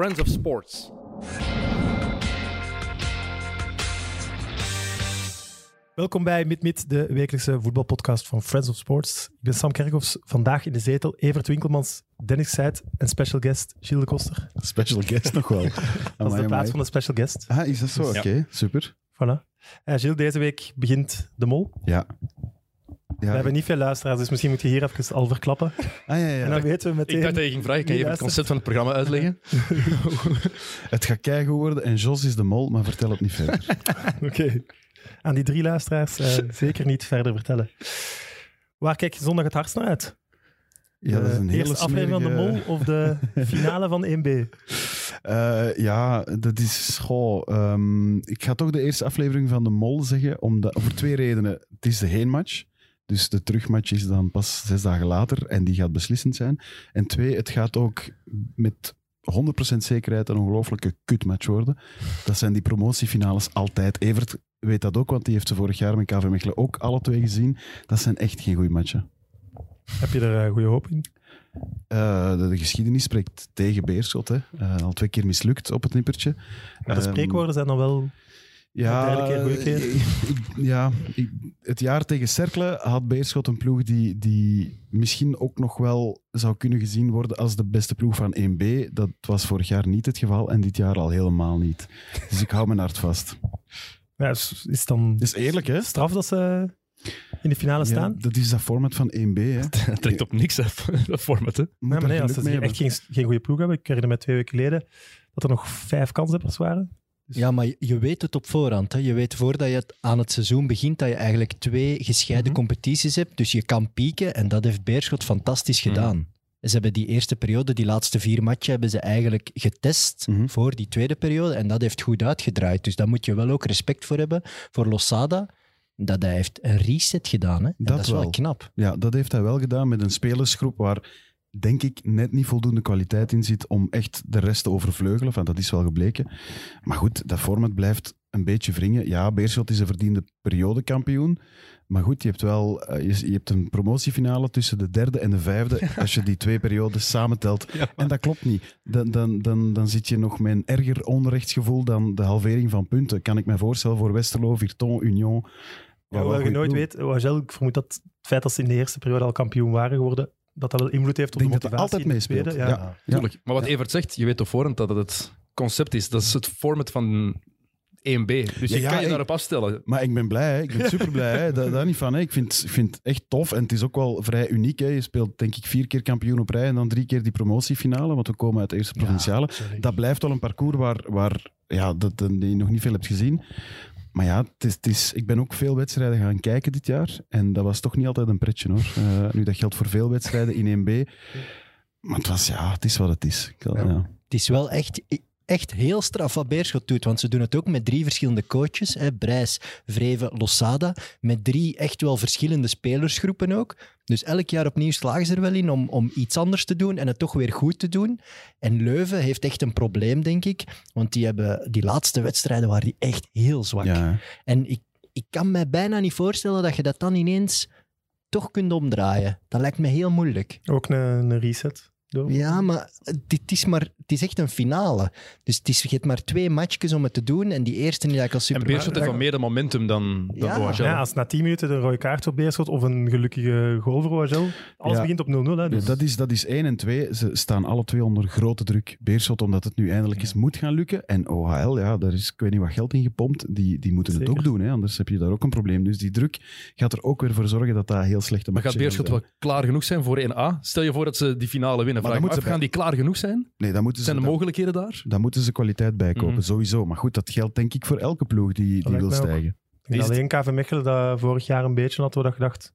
Friends of Sports. Welkom bij Mit de wekelijkse voetbalpodcast van Friends of Sports. Ik ben Sam Kerkhoffs, vandaag in de zetel Evert Winkelmans, Dennis Seid en special guest Gilles de Koster. Special guest nog wel. Dat is de plaats van de special guest. Ah, is dat zo? Oké, super. Voilà. Uh, Gilles, deze week begint De Mol. Ja. We hebben niet veel luisteraars, dus misschien moet je hier even al verklappen. Ah, ja, ja. En dan weten we meteen... Ik dacht dat je ging vragen, kan je even het concept van het programma uitleggen? het gaat keigoed worden en Jos is de mol, maar vertel het niet verder. Oké. Aan die drie luisteraars uh, zeker niet verder vertellen. Waar kijk je zondag het hardst naar uit? Ja, dat is een hele eerste aflevering van de Mol of de finale van 1B? Uh, ja, dat is. Goh, um, ik ga toch de eerste aflevering van de Mol zeggen. Omdat, voor twee redenen. Het is de heenmatch. Dus de terugmatch is dan pas zes dagen later en die gaat beslissend zijn. En twee, het gaat ook met 100% zekerheid een ongelooflijke kutmatch worden. Dat zijn die promotiefinales altijd. Evert weet dat ook, want die heeft ze vorig jaar met KV Mechelen ook alle twee gezien. Dat zijn echt geen goede matchen. Heb je er uh, goede hoop in? Uh, de, de, geschiedenis spreekt tegen Beerschot. Hè. Uh, al twee keer mislukt op het nippertje. Maar de spreekwoorden zijn dan wel ja, ik, ja ik, het jaar tegen Cercle had Beerschot een ploeg die, die misschien ook nog wel zou kunnen gezien worden als de beste ploeg van 1B. Dat was vorig jaar niet het geval en dit jaar al helemaal niet. Dus ik hou mijn hart vast. Ja, is, is dan is eerlijk, hè? straf dat ze in de finale staan? Ja, dat is dat format van 1B. Hè. Het trekt op niks, af, dat format. Hè. Nee, maar nee, als ze echt geen, geen goede ploeg hebben, ik herinner me twee weken geleden dat er nog vijf kanshebbers waren. Dus- ja, maar je weet het op voorhand. Hè. Je weet voordat je het aan het seizoen begint dat je eigenlijk twee gescheiden mhm. competities hebt. Dus je kan pieken en dat heeft Beerschot fantastisch mhm. gedaan. Ze hebben die eerste periode, die laatste vier matchen, hebben ze eigenlijk getest mhm. voor die tweede periode. En dat heeft goed uitgedraaid. Dus daar moet je wel ook respect voor hebben. Voor Losada, dat hij heeft een reset gedaan. Hè. Dat, dat, is wel knap. Ja, dat heeft hij wel gedaan met een spelersgroep waar denk ik, net niet voldoende kwaliteit in zit om echt de rest te overvleugelen. Van, dat is wel gebleken. Maar goed, dat format blijft een beetje wringen. Ja, Beerschot is een verdiende periodekampioen. Maar goed, je hebt wel uh, je, je, hebt een promotiefinale tussen de derde en de vijfde. Als je die twee periodes samentelt. Ja, en dat klopt niet. Dan, dan, dan, dan zit je nog met een erger onrechtsgevoel dan de halvering van punten. Kan ik me voorstellen voor Westerlo, Virton, Union. Ja, wat je nooit weet, Wagel, ik vermoed dat het feit dat ze in de eerste periode al kampioen waren geworden, dat dat wel invloed heeft op de motivatie. Dat altijd meespeelt. Ja. Ja. Ja. Maar wat Evert zegt, je weet op voorhand dat het het concept is. Dat is het format van 1B. Dus je kan je daarop afstellen. Maar ik ben blij, ik ben super blij. Daar, daar niet van. Hè. Ik vind, vind het echt tof en het is ook wel vrij uniek. Hè. Je speelt denk ik vier keer kampioen op rij en dan drie keer die promotiefinale, want we komen uit de eerste provinciale. dat blijft wel een parcours waar, waar ja, dat, dat, je nog niet veel hebt gezien. Maar ja, het is, het is, ik ben ook veel wedstrijden gaan kijken dit jaar. En dat was toch niet altijd een pretje hoor. Uh, nu, dat geldt voor veel wedstrijden in 1B. Maar het was, ja, het is wat het is. Kan, ja. Ja. Het is wel echt echt heel straf wat Beerschot doet. Want ze doen het ook met drie verschillende coaches. Hè, Brijs, Vreven, Losada. Met drie echt wel verschillende spelersgroepen ook. Dus elk jaar opnieuw slagen ze er wel in om, om iets anders te doen en het toch weer goed te doen. En Leuven heeft echt een probleem, denk ik. Want die, hebben, die laatste wedstrijden waren die echt heel zwak. Ja. En ik, ik kan me bijna niet voorstellen dat je dat dan ineens toch kunt omdraaien. Dat lijkt me heel moeilijk. Ook een, een reset. Ja, maar het is, maar het is echt een finale. Dus het is, je hebt maar twee matchjes om het te doen. En die eerste niet eigenlijk al super... En Beerschot heeft van meer momentum dan, dan ja. Ja, als na 10 minuten een rode kaart voor Beerschot of een gelukkige goal voor OHL, alles begint op 0-0. Dus. Dat, is, dat is één. En twee, ze staan alle twee onder grote druk. Beerschot, omdat het nu eindelijk eens moet gaan lukken. En OHL, ja, daar is ik weet niet wat geld in gepompt. Die, die moeten het ook doen, hè, anders heb je daar ook een probleem. Dus die druk gaat er ook weer voor zorgen dat dat heel slechte Maar gaat Beerschot wel klaar genoeg zijn voor 1A? Stel je voor dat ze die finale winnen. Maar Vraag gaan die klaar genoeg zijn? Nee, dan moeten ze, zijn de mogelijkheden daar? Dan moeten ze kwaliteit bijkopen, mm sowieso. Maar goed, dat geldt denk ik voor elke ploeg die, die wil stijgen. Ik alleen KV Mechelen dat vorig jaar een beetje had, we dat gedacht,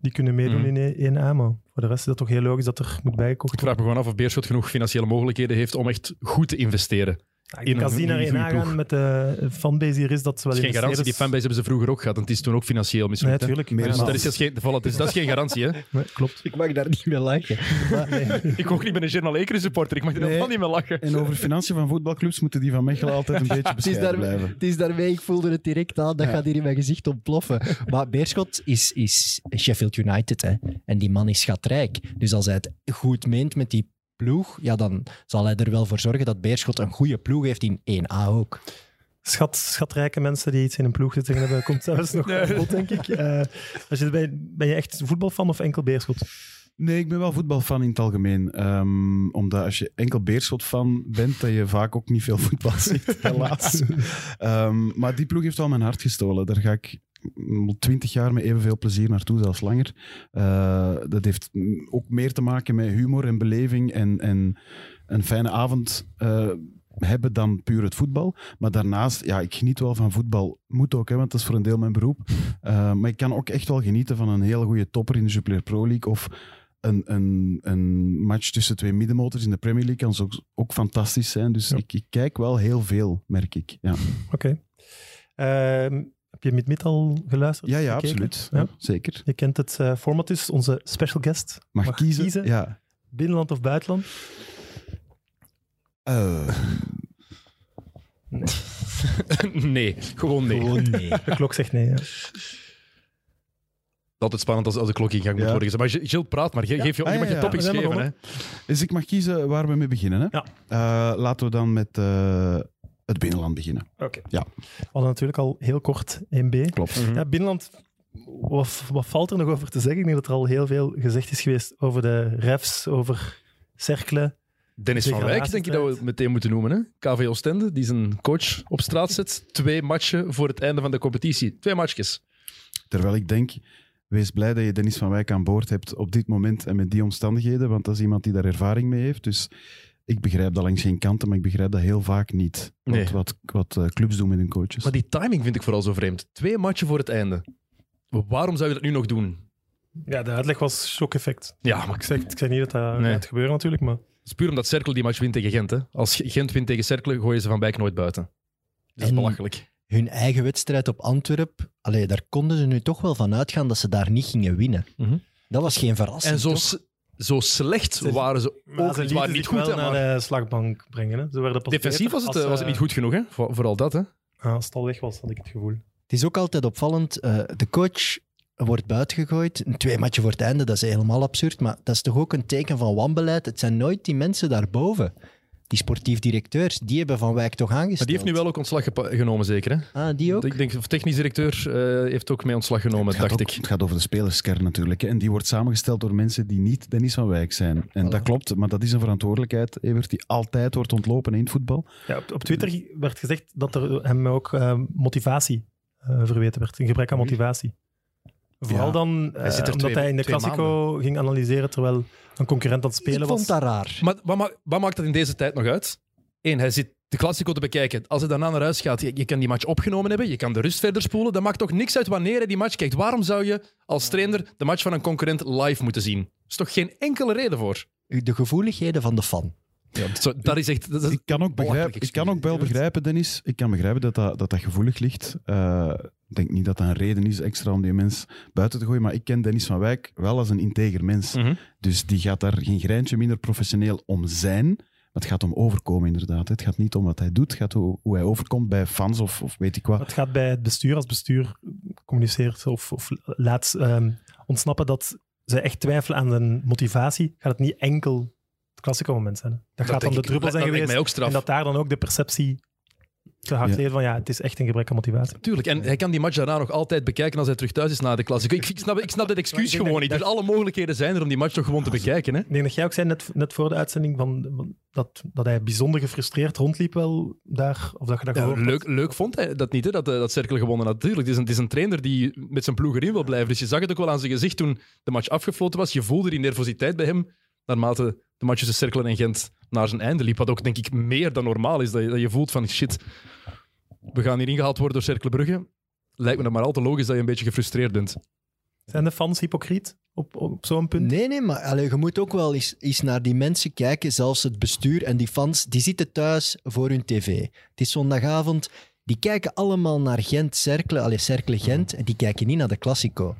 die kunnen meedoen mm in 1A, maar voor de rest is dat toch heel logisch dat er moet bijkomen. Ik vraag me gewoon af of Beerschot genoeg financiële mogelijkheden heeft om echt goed te investeren. Ik kan zien naar met de fanbase hier is dat ze wel is geen garantie. Die fanbase hebben ze vroeger ook gehad. En het is toen ook financieel misschien. Nee, natuurlijk. Dus dat is, geen, dat is, dat is geen garantie. Hè? Nee, klopt. Ik mag daar niet meer lachen. nee. Ik ook niet met een Journal Ekeren supporter. Ik mag er helemaal niet meer lachen. En over financiën van voetbalclubs moeten die van Mechelen altijd een beetje bescheiden het blijven. Het is daarmee, ik voelde het direct aan. Dat gaat hier in mijn gezicht ontploffen. Maar Beerschot is, is Sheffield United. Hè. En die man is schatrijk. Dus als hij het goed meent met die ploeg, ja, dan zal hij er wel voor zorgen dat Beerschot een goede ploeg heeft in 1A ook. Schat, schatrijke mensen die iets in een ploeg te zeggen hebben, komt zelfs nog aan bod, denk ik. Eh, als je, ben, ben je echt voetbalfan of enkel Beerschot? Nee, ik ben wel voetbalfan in het algemeen. Ehm, omdat als je enkel Beerschot-fan bent, dat je vaak ook niet veel voetbal ziet, helaas. Ehm, maar die ploeg heeft wel mijn hart gestolen. Daar ga ik al twintig jaar met evenveel plezier naartoe, zelfs langer. Eh, dat heeft ook meer te maken met humor en beleving en, en een fijne avond eh, hebben dan puur het voetbal. Maar daarnaast, ja, ik geniet wel van voetbal. Moet ook, hè, want dat is voor een deel mijn beroep. Uh, maar ik kan ook echt wel genieten van een hele goede topper in de Jupiler Pro League of een, een, een match tussen twee middenmotors in de Premier League kan ook, ook fantastisch zijn. Dus Ja. ik, ik kijk wel heel veel, merk ik. Ja, Oké. Ehm, heb je Mid-Mid al geluisterd? ja, ja Gekeken? absoluut. Ja. Zeker. Je kent het eh, format dus. Onze special guest. Mag, Mag kiezen? kiezen? Ja. Binnenland of buitenland? Eh, nee, gewoon nee. Gewoon nee. De klok zegt nee. Ja. Altijd spannend als, als de klok in gang moet Ja. worden gezet. Maar Gilles, praat maar. Ge- Geef je, Ah, je mag ja, je topics geven. Hè? dus ik mag kiezen waar we mee beginnen. Hè? Ja. Eh, laten we dan met eh, het binnenland beginnen. Oké. Ja. We hadden natuurlijk al heel kort 1B. Klopt. Mhm. Ja, binnenland, wat, wat valt er nog over te zeggen? Ik denk dat er al heel veel gezegd is geweest over de refs, over cerkelen. Dennis van Wijk, denk je dat we het meteen moeten noemen. Hè? KV Oostende, die zijn coach op straat zet. Twee matchen voor het einde van de competitie. Twee matchjes. Terwijl ik denk, wees blij dat je Dennis van Wijk aan boord hebt op dit moment en met die omstandigheden, want dat is iemand die daar ervaring mee heeft. Dus ik begrijp dat langs geen kanten, maar ik begrijp dat heel vaak niet. Wat, Nee. wat, wat eh, clubs doen met hun coaches. Maar die timing vind ik vooral zo vreemd. Twee matchen voor het einde. Waarom zou je dat nu nog doen? Ja, de uitleg was shock-effect. Ja, maar Ik zeg, ik zeg niet dat dat Nee. gaat gebeuren natuurlijk, maar... het is puur omdat Cerkel die match wint tegen Gent. Hè? Als Gent wint tegen Cerkel, gooien ze Van Wijk nooit buiten. Dat is En- belachelijk. Hun eigen wedstrijd op Antwerp, allee, daar konden ze nu toch wel van uitgaan dat ze daar niet gingen winnen. Mhm. Dat was geen verrassing. En zo, toch? Zo slecht Ze- waren ze Maar ook ze niet. Ze waren niet goed, wel naar de slagbank brengen. Hè. Ze werden pas defensief was het, als, eh, was het eh, niet goed genoeg. Hè? Voor- vooral dat. Hè? Als het al weg was, had ik het gevoel. Het is ook altijd opvallend. eh, de coach wordt buitengegooid. Een twee matchen voor het einde, dat is helemaal absurd. Maar dat is toch ook een teken van wanbeleid. Het zijn nooit die mensen daarboven. Die sportief directeurs, die hebben Van Wijk toch aangesteld. Maar die heeft nu wel ook ontslag genomen, zeker. Hè? Ah, die ook? Ik denk, of technisch directeur eh, heeft ook mee ontslag genomen, Het gaat, dacht ook- ik. het gaat over de spelerskern natuurlijk. hè. En die wordt samengesteld door mensen die niet Dennis van Wijk zijn. En Voilà. dat klopt, maar dat is een verantwoordelijkheid, Evert, die altijd wordt ontlopen in het voetbal. Ja, op, op Twitter werd gezegd dat er hem ook eh, motivatie eh, verweten werd. Een gebrek aan motivatie. Vooral Ja. dan eh, Hij zit er omdat twee- hij in de Classico ging analyseren terwijl een concurrent aan het spelen ik was. vond dat raar. Maar wat, ma- wat maakt dat in deze tijd nog uit? Eén, hij zit de Classico te bekijken. Als hij daarna naar huis gaat, je, je kan die match opgenomen hebben, je kan de rust verder spoelen. Dat maakt toch niks uit wanneer hij die match kijkt. Waarom zou je als trainer de match van een concurrent live moeten zien? Er is toch geen enkele reden voor? De gevoeligheden van de fan. Ja, zo, dat is echt... Dat is Ik kan ook, begrijpen, ik kan ook wel begrijpen, Dennis. Ik kan begrijpen dat dat, dat, dat gevoelig ligt. Eh, ik denk niet dat dat een reden is extra om die mens buiten te gooien. Maar ik ken Dennis van Wijk wel als een integer mens. Mhm. Dus die gaat daar geen greintje minder professioneel om zijn. Maar het gaat om overkomen, inderdaad. Het gaat niet om wat hij doet. Het gaat hoe, hoe hij overkomt bij fans of, of weet ik wat. Het gaat bij het bestuur, als bestuur communiceert of, of laat ehm, ontsnappen dat ze echt twijfelen aan de motivatie, gaat het niet enkel het klassieke moment zijn. hè. Dat, gaat dan de druppel zijn geweest. mij ook straf. En dat daar dan ook de perceptie te hard Ja. van ja, het is echt een gebrek aan motivatie. Tuurlijk, en hij kan die match daarna nog altijd bekijken als hij terug thuis is na de Classico. Ik, ik, snap, ik snap dat Maar excuus gewoon dat- niet. Dus alle mogelijkheden zijn er om die match toch gewoon te bekijken. Hè? Ik denk dat jij ook zei net, net voor de uitzending van, van dat, dat hij bijzonder gefrustreerd rondliep wel daar, of dat je dat Ja, had. leuk, leuk vond hij dat niet, hè, dat, eh, dat Cerkel gewonnen had. Natuurlijk, het is, een, het is een trainer die met zijn ploeg erin wil blijven. Dus je zag het ook wel aan zijn gezicht toen de match afgefloten was. Je voelde die nervositeit bij hem, naarmate de match tussen Cerkel en Gent naar zijn einde liep. Wat ook, denk ik, meer dan normaal is. Dat je, dat je voelt van, shit, we gaan hier ingehaald worden door Cercle Brugge. Lijkt me dan maar al te logisch dat je een beetje gefrustreerd bent. Zijn de fans hypocriet op, op zo'n punt? Nee, nee, maar allee, je moet ook wel eens, eens naar die mensen kijken, zelfs het bestuur en die fans, die zitten thuis voor hun tv. Het is zondagavond, die kijken allemaal naar Gent, Cercle, allee, Cercle Gent, en die kijken niet naar de Classico.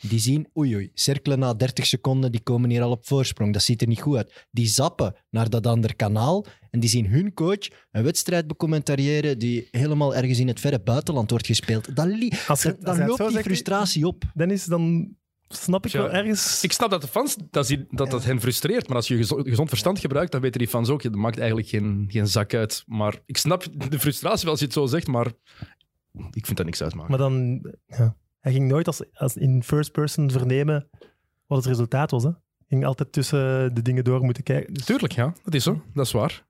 Die zien, oei oei, Cercle na 30 seconden, die komen hier al op voorsprong, dat ziet er niet goed uit. Die zappen naar dat andere kanaal en die zien hun coach een wedstrijd becommentariëren die helemaal ergens in het verre buitenland wordt gespeeld. Dan, li- Als je- dan, als loopt die zegt, frustratie op. Dennis, dan snap ik Ja. wel ergens. Ik snap dat de fans dat, die- dat, dat hen frustreert, maar als je gezo- gezond verstand gebruikt, dan weten die fans ook, dat maakt eigenlijk geen, geen zak uit. Maar ik snap de frustratie wel als je het zo zegt, maar ik vind dat niks uitmaken. Maar dan, ja. Hij ging nooit als, als in first person vernemen wat het resultaat was. Hè. Ging altijd tussen de dingen door moeten kijken. Dus- Tuurlijk, ja, dat is zo. Dat is waar.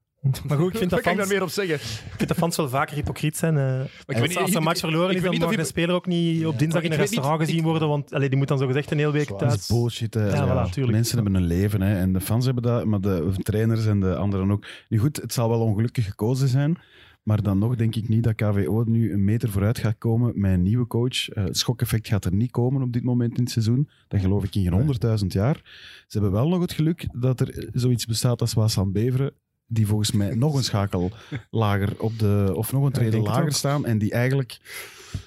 maar goed, ik vind dat kan ik daar fans, meer op zeggen? ik vind dat fans wel vaker hypocriet zijn. eh. Maar ik weet als, niet- als een match verloren ik is, dan mag de speler ook niet op dinsdag in een restaurant niet- gezien ik- worden, want allee, die moet dan zogezegd een hele week Dat thuis. is bullshit. Hè. Ja, voilà, tuurlijk. Mensen hebben een leven hè. en de fans hebben dat, maar de trainers en de anderen ook. Nu goed, het zal wel ongelukkig gekozen zijn, maar dan nog denk ik niet dat KVO nu een meter vooruit gaat komen met een nieuwe coach. Het schokeffect gaat er niet komen op dit moment in het seizoen. Dat geloof ik in geen honderdduizend jaar. Ze hebben wel nog het geluk dat er zoiets bestaat als Waasland Beveren, die volgens mij nog een schakel lager op de, of nog een trede lager staan en die eigenlijk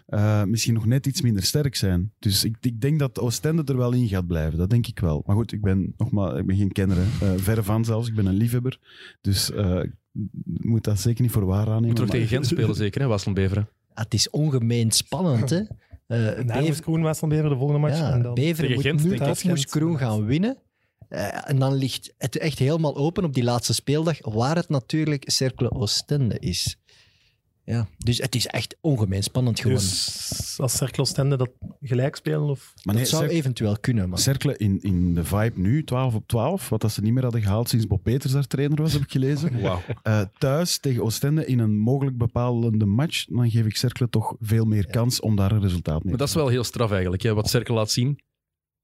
eh, misschien nog net iets minder sterk zijn. Dus ik, ik denk dat Oostende er wel in gaat blijven. Dat denk ik wel. Maar goed, ik ben, nogmaals, ik ben geen kenner. Eh, verre van zelfs. Ik ben een liefhebber. Dus moet dat zeker niet voor waar aannemen. Moet er ook maar- tegen Gent spelen, zeker, hè, Wasland Beveren. Ah, het is ongemeen spannend, hè? Eh Na Bever- Kroen de volgende match. Ja, en dan, Beveren Tegen moet Gent, nu toch moest Kroen gaan winnen. Eh, en dan ligt het echt helemaal open op die laatste speeldag, waar het natuurlijk Cercle Oostende is. Ja, dus het is echt ongemeen spannend geworden. dus als Cercle Oostende dat gelijk spelen? Of... Maar nee, dat zou Cer- eventueel kunnen, maar Cercle in, in de vibe nu, 12 op 12, wat dat ze niet meer hadden gehaald sinds Bob Peters daar trainer was, heb ik gelezen. Wauw. Eh, thuis tegen Oostende in een mogelijk bepalende match, dan geef ik Cercle toch veel meer kans om daar een resultaat mee Maar te dat is wel heel straf eigenlijk, hè, wat Cerkel laat zien.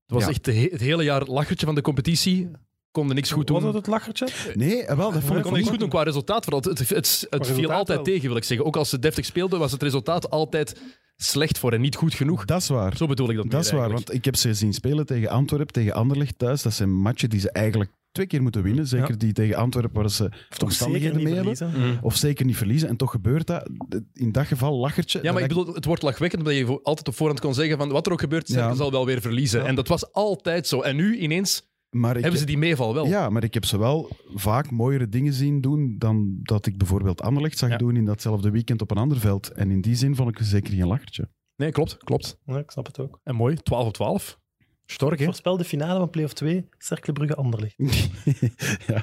Het was Ja. echt het hele jaar het lachertje van de competitie. Konden niks goed doen. Was dat het lachertje? Nee, eh, wel, dat vond Konden ik niks niet goed doen qua resultaat. Vooral. Het, het, het, het viel resultaat altijd wel. tegen, wil ik zeggen. Ook als ze deftig speelden, was het resultaat altijd slecht voor en niet goed genoeg. Dat is waar. Zo bedoel ik dat Dat meer is waar, eigenlijk. want ik heb ze zien spelen tegen Antwerpen, tegen Anderlecht thuis. Dat zijn matchen die ze eigenlijk twee keer moeten winnen. Zeker Ja. die tegen Antwerpen, waar ze Zeker omstandigheden niet mee hebben. verliezen. Mm. Of zeker niet verliezen. En toch gebeurt dat. In dat geval lachertje. Ja, maar ik bedoel, het wordt lachwekkend omdat je altijd op voorhand kon zeggen van wat er ook gebeurt, Ja. zal wel weer verliezen. Ja. En dat was altijd zo. En nu ineens maar ik, hebben ze die meeval wel. Ja, maar ik heb ze wel vaak mooiere dingen zien doen dan dat ik bijvoorbeeld Anderlecht zag Ja. doen in datzelfde weekend op een ander veld. En in die zin vond ik ze zeker geen lachertje. Nee, klopt, klopt. Ja, ik snap het ook. En mooi, 12 op 12. Stork, hè? Voorspel de finale van play-off 2, Cercle Brugge Anderlecht. ja,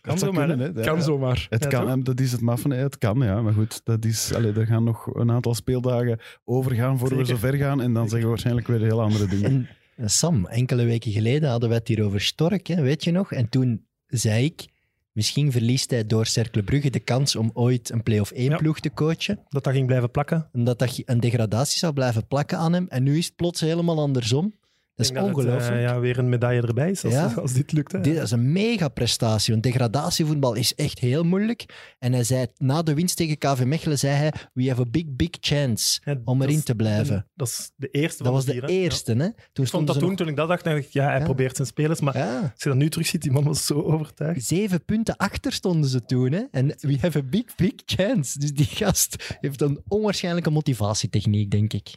Kan dat zo zou maar, kunnen, hè. Ja. Kan zomaar. Het Ja, kan, en dat is het maf van, hè, het kan, ja. Maar goed, dat is, allee, er gaan nog een aantal speeldagen overgaan voor we Zeker. zo ver gaan. En dan zeggen we waarschijnlijk weer heel andere dingen. Sam, enkele weken geleden hadden we het hier over Stork, hè, weet je nog? En toen zei ik, misschien verliest hij door Cercle Brugge de kans om ooit een play-off 1 Ja. ploeg te coachen. Dat dat ging blijven plakken. En dat dat een degradatie zou blijven plakken aan hem. En nu is het plots helemaal andersom. Dat is het, ongelooflijk. eh, ja, weer een medaille erbij is als, Ja. als dit lukt. Hè. Dit is een mega prestatie. Want degradatievoetbal is echt heel moeilijk. En hij zei, na de winst tegen KV Mechelen, zei hij: We have a big, big chance Ja, om erin is- te blijven. en Dat is de eerste Dat was de eerste. Hè? Toen Ik vond dat toen, nog- toen ik dat dacht, dacht ik, ja, hij probeert zijn spelers. Maar als je dat nu terugziet, die man was zo overtuigd. Zeven punten achter stonden ze toen. Hè? En we have a big, big chance. Dus die gast heeft een onwaarschijnlijke motivatietechniek, denk ik.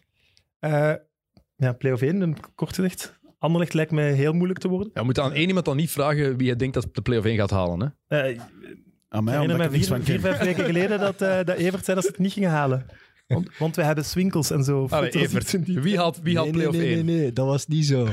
Eh, ja, play-off 1, een kort gezegd. Anderlecht lijkt mij heel moeilijk te worden. Ja, we moeten aan één iemand dan niet vragen wie hij denkt dat de play-off 1 gaat halen. Hè? Eh, ik Aan mij, herinner omdat me ik er niets vier, van vier, vijf weken geleden dat, eh, dat Evert zei dat ze het niet gingen halen. Want, want we hebben swinkels en zo. Allee, Evert, in die- wie haalt, wie haalt nee, nee, play-off nee, 1? nee, nee, dat was niet zo.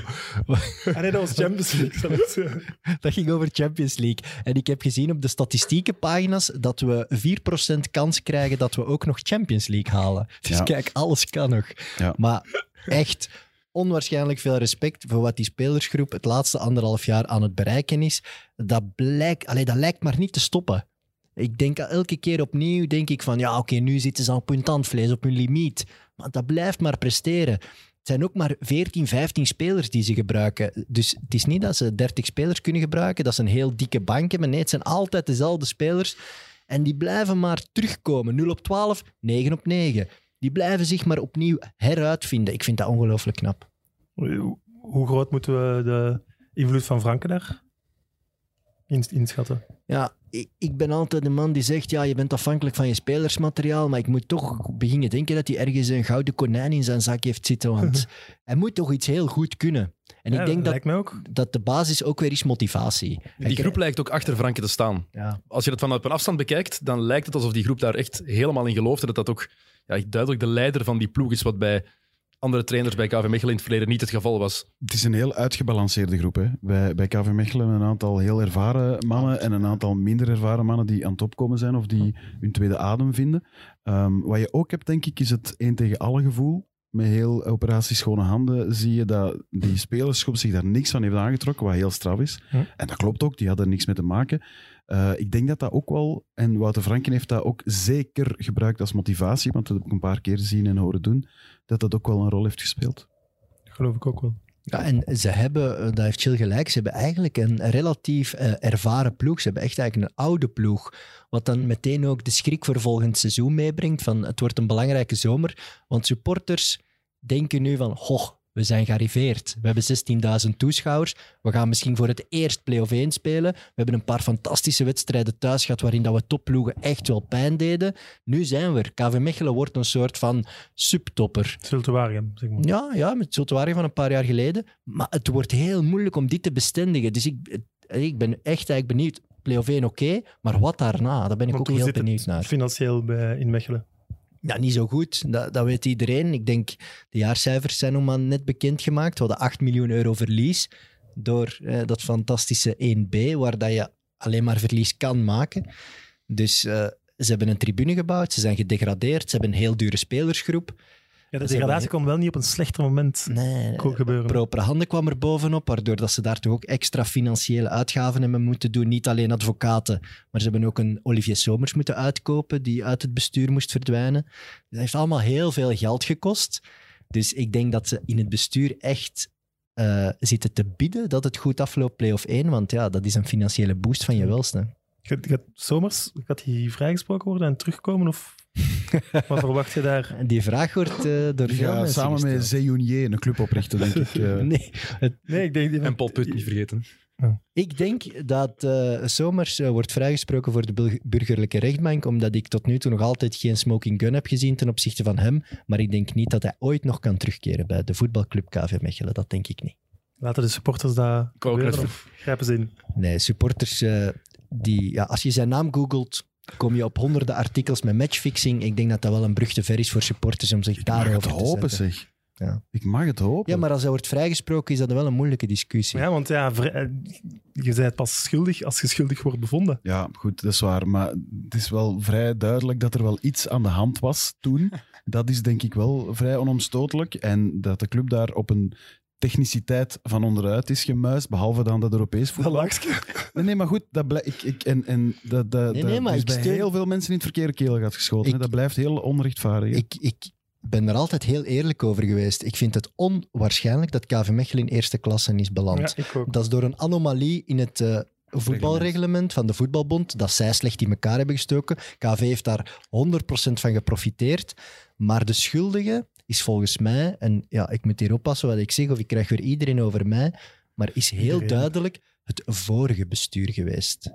Ah, nee, dat was Champions League. Dat ging over Champions League. En ik heb gezien op de statistiekenpagina's dat we 4% kans krijgen dat we ook nog Champions League halen. Dus Ja. kijk, alles kan nog. Ja. Maar echt onwaarschijnlijk veel respect voor wat die spelersgroep het laatste anderhalf jaar aan het bereiken is. Dat, dat lijkt maar niet te stoppen. Ik denk elke keer opnieuw, denk ik van ja, oké, nu zitten ze op hun tandvlees, op hun limiet. Maar dat blijft maar presteren. Het zijn ook maar 14, 15 spelers die ze gebruiken. Dus het is niet dat ze 30 spelers kunnen gebruiken, dat ze een heel dikke bank hebben. Nee, het zijn altijd dezelfde spelers. En die blijven maar terugkomen. 0 op 12, 9 op 9. Die blijven zich maar opnieuw heruitvinden. Ik vind dat ongelooflijk knap. Hoe groot moeten we de invloed van Franken daar ins- inschatten? Ja, ik, ik ben altijd de man die zegt, ja, je bent afhankelijk van je spelersmateriaal, maar ik moet toch beginnen denken dat hij ergens een gouden konijn in zijn zak heeft zitten, want hij moet toch iets heel goed kunnen. En Ja, ik denk dat, lijkt mij ook. dat de basis ook weer is motivatie. Die groep lijkt ook achter Franke te staan. Ja, Als je het vanuit een afstand bekijkt, dan lijkt het alsof die groep daar echt helemaal in gelooft. En dat dat ook ja, duidelijk de leider van die ploeg is, wat bij andere trainers bij KV Mechelen in het verleden niet het geval was. Het is een heel uitgebalanceerde groep. Hè. Bij, bij KV Mechelen een aantal heel ervaren mannen en een aantal minder ervaren mannen die aan het opkomen zijn of die hun tweede adem vinden. Ehm, wat je ook hebt, denk ik, is het één tegen alle gevoel. Met heel operatie schone handen zie je dat die spelersgroep zich daar niks van heeft aangetrokken, wat heel straf is. Hm. En dat klopt ook, die hadden er niks mee te maken. Eh, ik denk dat dat ook wel, en Wouter Franken heeft dat ook zeker gebruikt als motivatie, want dat heb ik een paar keer zien en horen doen, dat dat ook wel een rol heeft gespeeld. Dat geloof ik ook wel. Ja, en ze hebben, eh, dat heeft Chill gelijk, ze hebben eigenlijk een relatief eh, ervaren ploeg. Ze hebben echt eigenlijk een oude ploeg. Wat dan meteen ook de schrik voor volgend seizoen meebrengt. Van het wordt een belangrijke zomer. Want supporters denken nu van, goh, we zijn gearriveerd. We hebben 16.000 toeschouwers. We gaan misschien voor het eerst play-off 1 spelen. We hebben een paar fantastische wedstrijden thuis gehad waarin dat we topploegen echt wel pijn deden. Nu zijn we er. KV Mechelen wordt een soort van subtopper. Zultuarium, zeg maar. Ja, ja met Zultuari van een paar jaar geleden. Maar het wordt heel moeilijk om dit te bestendigen. Dus ik, ik ben echt eigenlijk benieuwd. Play-off 1 oké, maar wat daarna? Daar ben ik ook heel benieuwd naar. Financieel bij, in Mechelen. Ja, niet zo goed. Dat, dat weet iedereen. Ik denk, de jaarcijfers zijn nog maar net bekendgemaakt. We hadden 8 miljoen euro verlies door eh, dat fantastische 1B, waar dat je alleen maar verlies kan maken. Dus eh, ze hebben een tribune gebouwd, ze zijn gedegradeerd, ze hebben een heel dure spelersgroep. Ja, de degradatie kon wel niet op een slechter moment Nee, ko- gebeuren. propere handen kwam er bovenop, waardoor dat ze daar toch ook extra financiële uitgaven hebben moeten doen. Niet alleen advocaten, maar ze hebben ook een Olivier Somers moeten uitkopen, die uit het bestuur moest verdwijnen. Dat heeft allemaal heel veel geld gekost. Dus ik denk dat ze in het bestuur echt eh, zitten te bieden dat het goed afloopt, play-off 1, want ja, dat is een financiële boost van je welste. Gaat, gaat Somers, gaat hij vrijgesproken worden en terugkomen? Of wat verwacht je daar? Die vraag wordt eh, door veel mensen samen met gesteld. Zeyounier een club oprichten, denk ik. eh. Nee, het, Nee, ik denk... En Paul Put niet vergeten. Ik denk dat eh, Somers eh, wordt vrijgesproken voor de burgerlijke rechtbank, omdat ik tot nu toe nog altijd geen smoking gun heb gezien ten opzichte van hem. Maar ik denk niet dat hij ooit nog kan terugkeren bij de voetbalclub KV Mechelen. Dat denk ik niet. Laten de supporters of grijpen ze in? Nee, supporters eh, die... Ja, als je zijn naam googelt, kom je op honderden artikels met matchfixing. Ik denk dat dat wel een brug te ver is voor supporters om zich Ik mag daarover het te hopen, zetten. zeg. Ja. Ik mag het hopen. Ja, maar als hij wordt vrijgesproken, is dat wel een moeilijke discussie. Ja, want ja, eh, je bent pas schuldig als je schuldig wordt bevonden. Ja, goed, dat is waar. Maar het is wel vrij duidelijk dat er wel iets aan de hand was toen. Dat is denk ik wel vrij onomstotelijk. En dat de club daar op een techniciteit van onderuit is gemuist, behalve dan dat Europees voetbal. Nee, nee, maar goed, dat blij- ik, ik, en, en dat, dat, Nee, nee, maar is ik bij steun- heel veel mensen in het verkeerde keel gaat geschoten. Ik- dat blijft heel onrechtvaardig. Ik, ik ben er altijd heel eerlijk over geweest. Ik vind het onwaarschijnlijk dat KV Mechelen in eerste klasse is beland. Ja, ik ook. Dat is door een anomalie in het eh, voetbalreglement van de voetbalbond, dat zij slecht in elkaar hebben gestoken. KV heeft daar 100% van geprofiteerd. Maar de schuldige is volgens mij, en ja, ik moet hier oppassen wat ik zeg, of ik krijg weer iedereen over mij, maar is heel Iedereen. duidelijk het vorige bestuur geweest.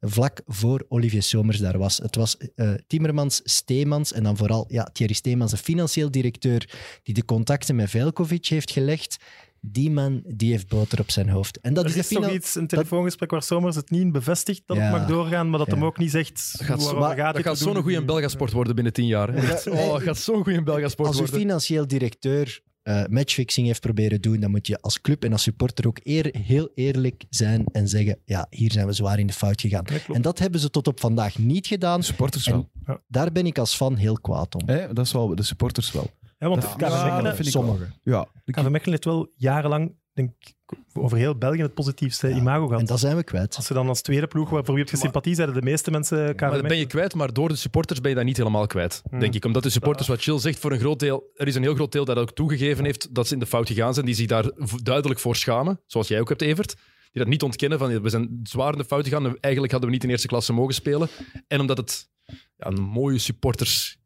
Vlak voor Olivier Somers daar was. Het was eh, Timmermans, Steemans en dan vooral ja, Thierry Steemans, de financieel directeur, die de contacten met Velkovic heeft gelegd. Die man die heeft boter op zijn hoofd. En dat Er is de is toch iets, een telefoongesprek waar Somers het niet in bevestigt dat Ja. het mag doorgaan, maar dat Ja. hem ook niet zegt Dat gaat, zo- waarover dat het, gaat zo'n goede Belgasport worden binnen tien jaar. hè. Echt. Oh, dat gaat zo'n goede Belgasport Als uw worden. financieel directeur eh, matchfixing heeft proberen doen, dan moet je als club en als supporter ook eer, heel eerlijk zijn en zeggen, ja, hier zijn we zwaar in de fout gegaan. Ja. En dat hebben ze tot op vandaag niet gedaan. De supporters En- wel. Daar ben ik als fan heel kwaad om. Hè, dat is wel. De supporters wel. Ja, want KV ja, Mechelen, dat vind ik wel. Sommigen. Ja, de- KV Mechelen heeft wel jarenlang, denk ik, over heel België het positiefste Ja, imago gehad. En dat zijn we kwijt. Als je dan als tweede ploeg, waarvoor je hebt sympathie, zeiden de meeste mensen KV Maar dat ben je kwijt, maar door de supporters ben je dat niet helemaal kwijt. Hmm. Denk ik. Omdat de supporters, wat Chill zegt, voor een groot deel. Er is een heel groot deel dat ook toegegeven heeft dat ze in de fout gegaan zijn. Die zich daar duidelijk voor schamen. Zoals jij ook hebt, Evert. Die dat niet ontkennen van we zijn zwaar in de fout gegaan. en Eigenlijk hadden we niet in eerste klasse mogen spelen. En omdat het ja, een mooie supporters.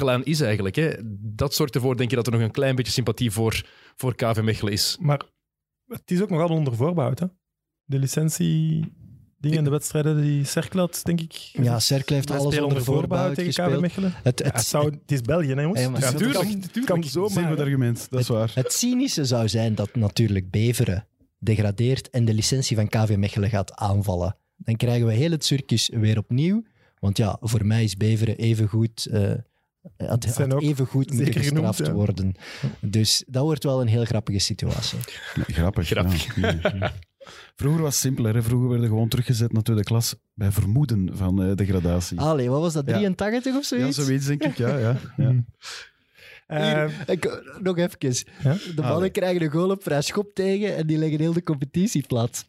Clan is eigenlijk. Hè. Dat zorgt ervoor, denk je, dat er nog een klein beetje sympathie voor, voor KV Mechelen is. Maar het is ook nog allemaal onder voorbouw, hè? De licentie... Dingen en de wedstrijden die Cercle had, denk ik. Ja, Cercle heeft alles spelen onder voorbouw tegen KV. Mechelen. Het, Ja, het, het, zou, het is België, hè, jongens? Ja, maar- Dus Ja, het tuurlijk, kan, tuurlijk. kan zeer zomaar. goed argument. Dat is waar. het cynische zou zijn dat natuurlijk Beveren degradeert en de licentie van KV Mechelen gaat aanvallen. Dan krijgen we heel het circus weer opnieuw. Want ja, voor mij is Beveren even goed had, had ook even goed moeten zeker genoemd, gestraft ja. worden. Dus dat wordt wel een heel grappige situatie. Grappig. Grappig. ja. Vroeger was het simpeler. Hè? Vroeger werden gewoon teruggezet naar tweede klas bij vermoeden van eh, degradatie. Allee, wat was dat? Ja. 83 of ja, zoiets? zoiets denk ik. Ja, ja, ja. Hmm. Eh, Hier, ik- nog even. Ja? De mannen Allee. krijgen een goal op vrij schop tegen en die leggen heel de competitie plat.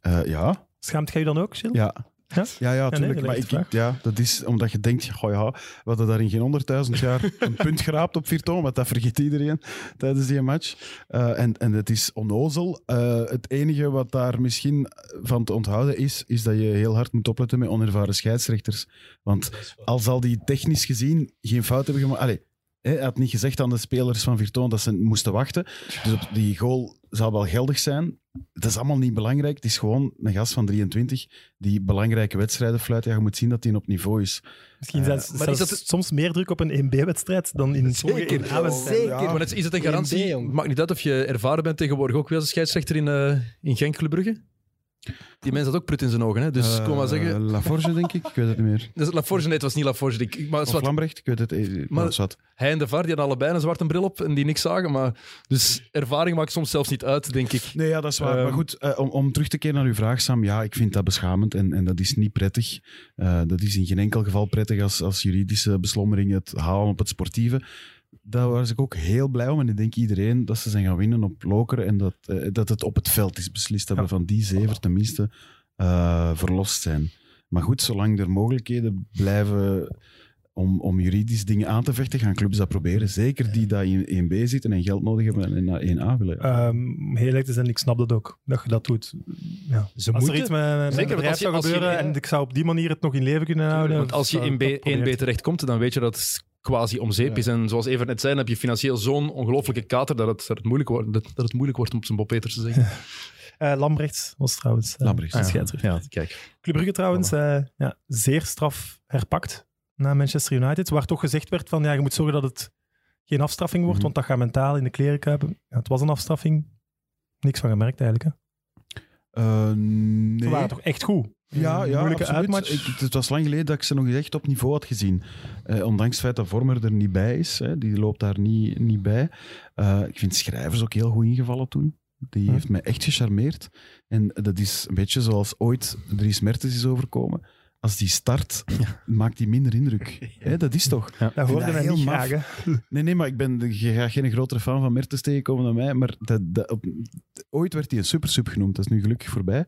Eh, ja. schaamt jij je dan ook, Gilles? Ja. Ja? Ja, ja, tuurlijk. maar ik, ja, dat is omdat je denkt, goh ja, we hadden daar in geen honderdduizend jaar een punt geraapt op Virton, want dat vergeet iedereen tijdens die match. Eh, en, en het is onnozel. Eh, het enige wat daar misschien van te onthouden is, is dat je heel hard moet opletten met onervaren scheidsrechters. Want al zal die technisch gezien geen fout hebben gemaakt... Allee, hij had niet gezegd aan de spelers van Virton dat ze moesten wachten. Dus op die goal zal wel geldig zijn. Dat is allemaal niet belangrijk. Het is gewoon een gast van 23 die belangrijke wedstrijden fluit. Ja, je moet zien dat hij op niveau is. Misschien Eh, zelfs, maar is dat- soms meer druk op een 1B-wedstrijd dan in Zeker, 1A-wedstrijden. zeker. Ja. Maar het, is het een garantie? 1B, jong. Maakt niet uit of je ervaren bent tegenwoordig ook weer als scheidsrechter in, eh in Genk Club Brugge. Die mens had ook prut in zijn ogen. Hè? Dus Eh, kom maar zeggen. Laforge, denk ik. Ik weet het niet meer. Dus Laforge, nee, het was niet Laforge. Ik, maar Of wat, Lambrecht, ik weet het. eh, Maar, is wat. hij en de VAR die hadden allebei een zwarte bril op en die niks zagen. Maar, dus ervaring maakt soms zelfs niet uit, denk ik. Nee, ja, dat is waar. Ehm, maar goed, eh, om, om terug te keren naar uw vraag, Sam. Ja, ik vind dat beschamend en, en dat is niet prettig. Eh, dat is in geen enkel geval prettig als, als juridische beslommering het halen op het sportieve. Daar was ik ook heel blij om. En ik denk iedereen dat ze zijn gaan winnen op Lokeren en dat, eh, dat het op het veld is beslist. Dat we van die zever tenminste eh, verlost zijn. Maar goed, zolang er mogelijkheden blijven om, om juridisch dingen aan te vechten, gaan clubs dat proberen. Zeker die dat in 1B zitten en geld nodig hebben en naar 1A willen. Ehm, heel eerlijk te zijn, ik snap dat ook, dat je dat doet. Ja. Ze Als er moeten. iets met, met Zeker, een bedrijf je- zou als je- gebeuren en ik zou op die manier het nog in leven kunnen houden... Want als je in B, dat proberen. 1B terechtkomt, dan weet je dat quasi om zeep Ja. is. En zoals Evert net zei, dan heb je financieel zo'n ongelofelijke kater dat het, dat, het moeilijk wordt, dat, dat het moeilijk wordt om op zijn Bob Peters te zeggen. Eh, Lambrechts was trouwens eh, Lambrechts. Ah, ja. scheidsrechter. Ja, kijk. Club Brugge trouwens, eh, ja, zeer straf herpakt na Manchester United. Waar toch gezegd werd van, ja, je moet zorgen dat het geen afstraffing wordt, Mhm. want dat gaat mentaal in de kleren kruipen. Ja, het was een afstraffing. Niks van gemerkt eigenlijk. Hè. Eh, Ze nee. waren toch echt goed. Ja, ja moeilijke absoluut. uitmatch. Ik- het was lang geleden dat ik ze nog eens echt op niveau had gezien. Eh, ondanks het feit dat Vormer er niet bij is. Hè, die loopt daar niet, niet bij. Eh, ik vind Schrijvers ook heel goed ingevallen toen. Die heeft mij echt gecharmeerd. En dat is een beetje zoals ooit Dries Mertens is overkomen. Als die start, maakt die minder indruk. Hè, dat is toch? Dat hoorde dat hij heel niet maf. graag. hè. Nee, nee, maar ik ben je gaat geen grotere fan van Mertens tegenkomen dan mij. Maar dat, dat, ooit werd hij een supersub genoemd. Dat is nu gelukkig voorbij.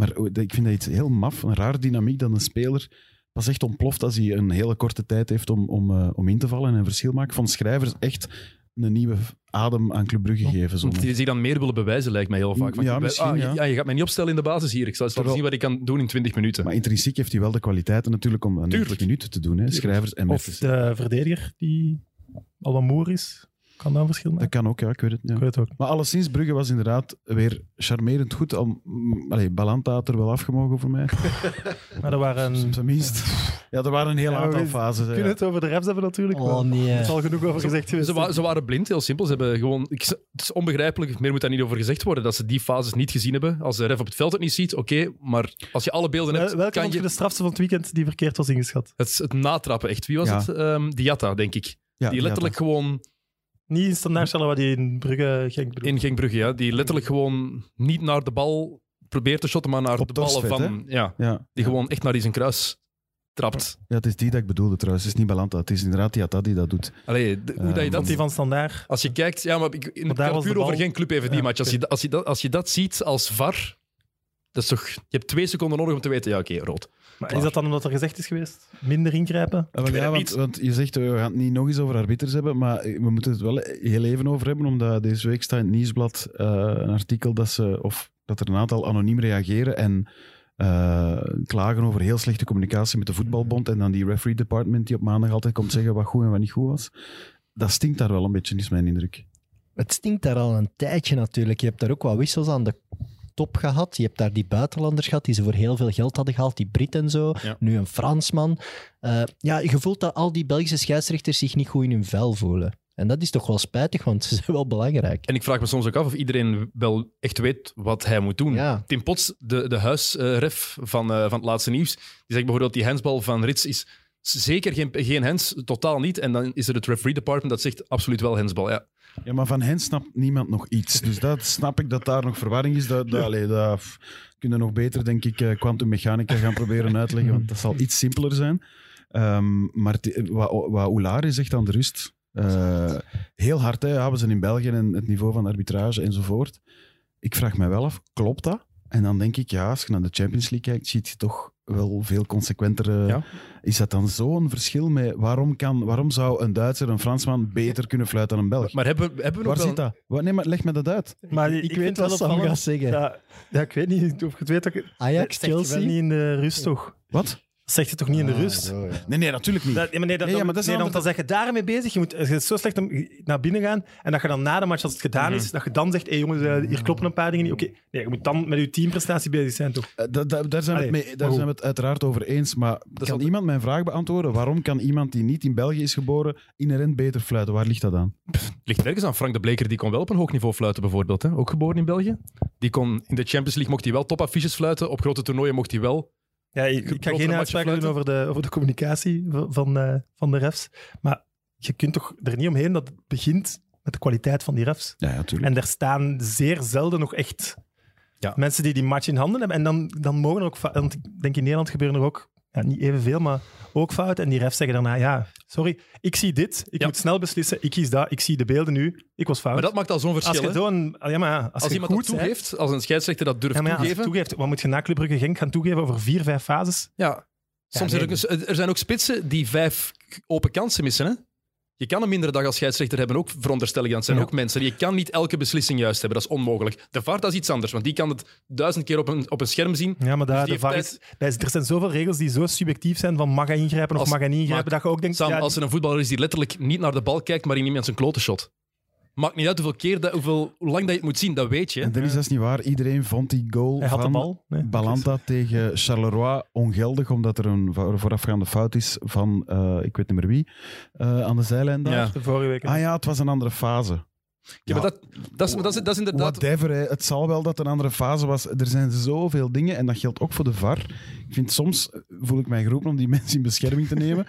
Maar o- dat- ik vind dat iets heel maf. Een raar dynamiek dat een speler pas echt ontploft als hij een hele korte tijd heeft om, om, eh, om in te vallen en een verschil maken. Van schrijvers echt een nieuwe adem aan Club Brugge geven. Zo. Die zich dan meer willen bewijzen, lijkt mij heel vaak. Want Ja, je- misschien, ah, ja. je gaat mij niet opstellen in de basis hier. Ik zal eens laten zien wat ik kan doen in 20 minuten. Maar intrinsiek heeft hij wel de kwaliteiten natuurlijk om een Tuurlijk. 90 minuten te doen. Hè. Schrijvers en Of de verdediger die al wat moer is. Kan dat een verschil maken? Dat kan ook, ja, ik weet het. Ja. Ik weet het ook. Maar alleszins, Brugge was inderdaad weer charmerend goed. Al, mm, allee, Balanta had er wel afgemogen voor mij. Maar er waren... Tenminste. Ja, er waren een heel Ja, aantal fases. We kunnen ja. het over de refs hebben natuurlijk. Oh maar nee. Er is al genoeg over gezegd geweest. Ze, wa- ze waren blind, heel simpel. Ze hebben gewoon, ik, het is onbegrijpelijk, meer moet daar niet over gezegd worden, dat ze die fases niet gezien hebben. Als de ref op het veld het niet ziet, oké, maar als je alle beelden Wel- hebt, Welke kan vond je de strafste van het weekend die verkeerd was ingeschat? het, het natrappen echt. Wie was Ja. het? Ehm Diatta, denk ik. Ja, die letterlijk gewoon Niet in standaard stellen wat die in Brugge Genk bedoelt. in Genkbrugge, ja, die letterlijk gewoon niet naar de bal probeert te shotten, maar naar Op de ballen van... Ja, Ja, die ja. gewoon echt naar die zijn kruis trapt. ja, het is die dat ik bedoelde trouwens. Het is niet Balanta. Het is inderdaad Diatta die dat doet. Allee, de- hoe dat je die dat... van standaard. Als je kijkt, ja, maar ik, in Maar daar puur over geen club even die Ja, match. Als, je, als, je dat, als je dat ziet als VAR, dat is toch... Je hebt twee seconden nodig om te weten, ja, oké, rood. Maar is dat dan omdat er gezegd is geweest? Minder ingrijpen? Ja, want, want je zegt, we gaan het niet nog eens over arbiters hebben, maar we moeten het wel heel even over hebben, omdat deze week staat in het Nieuwsblad eh, een artikel dat, ze, of, dat er een aantal anoniem reageren en eh, klagen over heel slechte communicatie met de voetbalbond en dan die referee department die op maandag altijd komt zeggen wat goed en wat niet goed was. Dat stinkt daar wel een beetje, is mijn indruk. Het stinkt daar al een tijdje natuurlijk. Je hebt daar ook wat wissels aan de top gehad. Je hebt daar die buitenlanders gehad die ze voor heel veel geld hadden gehaald, die Brit en zo. Ja. Nu een Fransman. Eh, ja, je voelt dat al die Belgische scheidsrechters zich niet goed in hun vel voelen. En dat is toch wel spijtig, want ze zijn wel belangrijk. En ik vraag me soms ook af of iedereen wel echt weet wat hij moet doen. Ja. Tim Potts, de, de huisref van, eh, van het laatste nieuws, die zegt bijvoorbeeld die hensbal van Rits is zeker geen, geen hands, totaal niet. En dan is er het referee department dat zegt absoluut wel handsbal. Ja. Ja, maar van hen snapt niemand nog iets. Dus dat snap ik dat daar nog verwarring is. Dat, dat, allee, dat kunnen nog beter, denk ik, eh, kwantummechanica gaan proberen uitleggen, want dat zal iets simpeler zijn. Ehm, maar het- wat, wat Oulari zegt aan de rust, eh, heel hard, hè, we zijn in België en het niveau van arbitrage enzovoort. Ik vraag mij wel af, klopt dat? En dan denk ik, ja, als je naar de Champions League kijkt, zie je toch wel veel consequenter. eh, Ja. Is dat dan zo'n verschil met waarom, kan, waarom zou een Duitser, een Fransman beter kunnen fluiten dan een Belg? Maar hebben, we- hebben we nog Waar wel... zit dat? Wat, nee, maar leg me dat uit. Maar ik ik weet wat wel Sam gaat zeggen. Ja, ja, ik weet niet of je het weet. Dat Ajax, dat wel Chelsea. niet in de rust, toch? Wat? Zegt je toch niet in de Ah, rust? ja. Nee, nee, natuurlijk niet. Dat, ja, maar nee, dat, Nee, ja, maar dat is nee, dan, dan zeg je daarmee bezig. Je moet, het is zo slecht om naar binnen gaan en dat je dan na de match, als het gedaan is, dat je dan zegt: hé jongens, eh, hier kloppen een paar dingen niet. Oké, nee, je moet dan met je teamprestatie bezig zijn, toch? Eh, da- da- daar zijn, we het, mee, daar zijn we het uiteraard over eens. Maar kan iemand mijn vraag beantwoorden? Waarom kan iemand die niet in België is geboren inherent beter fluiten? Waar ligt dat aan? ligt ergens aan. Frank de Bleker die kon wel op een hoog niveau fluiten, bijvoorbeeld. Hè? Ook geboren in België. Die kon, in de Champions League mocht hij wel topaffiches fluiten. Op grote toernooien mocht hij wel. Ja, ik, ik ga geen uitspraken doen over de, over de communicatie van, van, eh, van de refs. Maar je kunt toch er niet omheen dat het begint met de kwaliteit van die refs. Ja, natuurlijk. En er staan zeer zelden nog echt Ja. mensen die die match in handen hebben. En dan, dan mogen er ook, want ik denk in Nederland gebeuren er ook, ja, niet evenveel, maar ook fouten. En die refs zeggen daarna, ja, sorry, ik zie dit, ik Ja. moet snel beslissen, ik kies dat, ik zie de beelden nu, ik was fout. Maar dat maakt al zo'n als verschil. je hè. zo'n, ja, maar ja, als, Als je iemand goed dat toegeeft, als een scheidsrechter dat durft ja, maar ja, als je toegeven. toegeeft, wat moet je na Club Brugge Genk gaan toegeven over vier, vijf fases? Ja. Soms nee. er, er zijn ook spitsen die vijf open kansen missen. Hè? Je kan een mindere dag als scheidsrechter hebben, ook veronderstel ik. Dat zijn Ja. ook mensen. Je kan niet elke beslissing juist hebben. Dat is onmogelijk. De VAR dat is iets anders, want die kan het duizend keer op een, op een scherm zien. Ja, maar daar, die de VAR is, daar is- er zijn zoveel regels die zo subjectief zijn van mag hij ingrijpen of Als- mag hij niet ingrijpen, dat je ook denkt, Sam, ja, als er een voetballer is die letterlijk niet naar de bal kijkt, maar in iemand zijn klote shot. Maakt niet uit hoeveel keer, dat, hoeveel, hoe lang dat je het moet zien, dat weet je. En dat is dat is niet waar. Iedereen vond die goal hij had de van bal. Nee, Balanta tegen Charleroi ongeldig, omdat er een vo- voorafgaande fout is van, eh, ik weet niet meer wie, eh, aan de zijlijn daar. Ja. De vorige week. Ah ja, het was een andere fase. Ja, maar dat, dat, is, dat, is, dat is inderdaad... Whatever, hè. het zal wel dat een andere fase was. Er zijn zoveel dingen en dat geldt ook voor de VAR. Ik vind soms, eh, voel ik mij geroepen om die mensen in bescherming te nemen.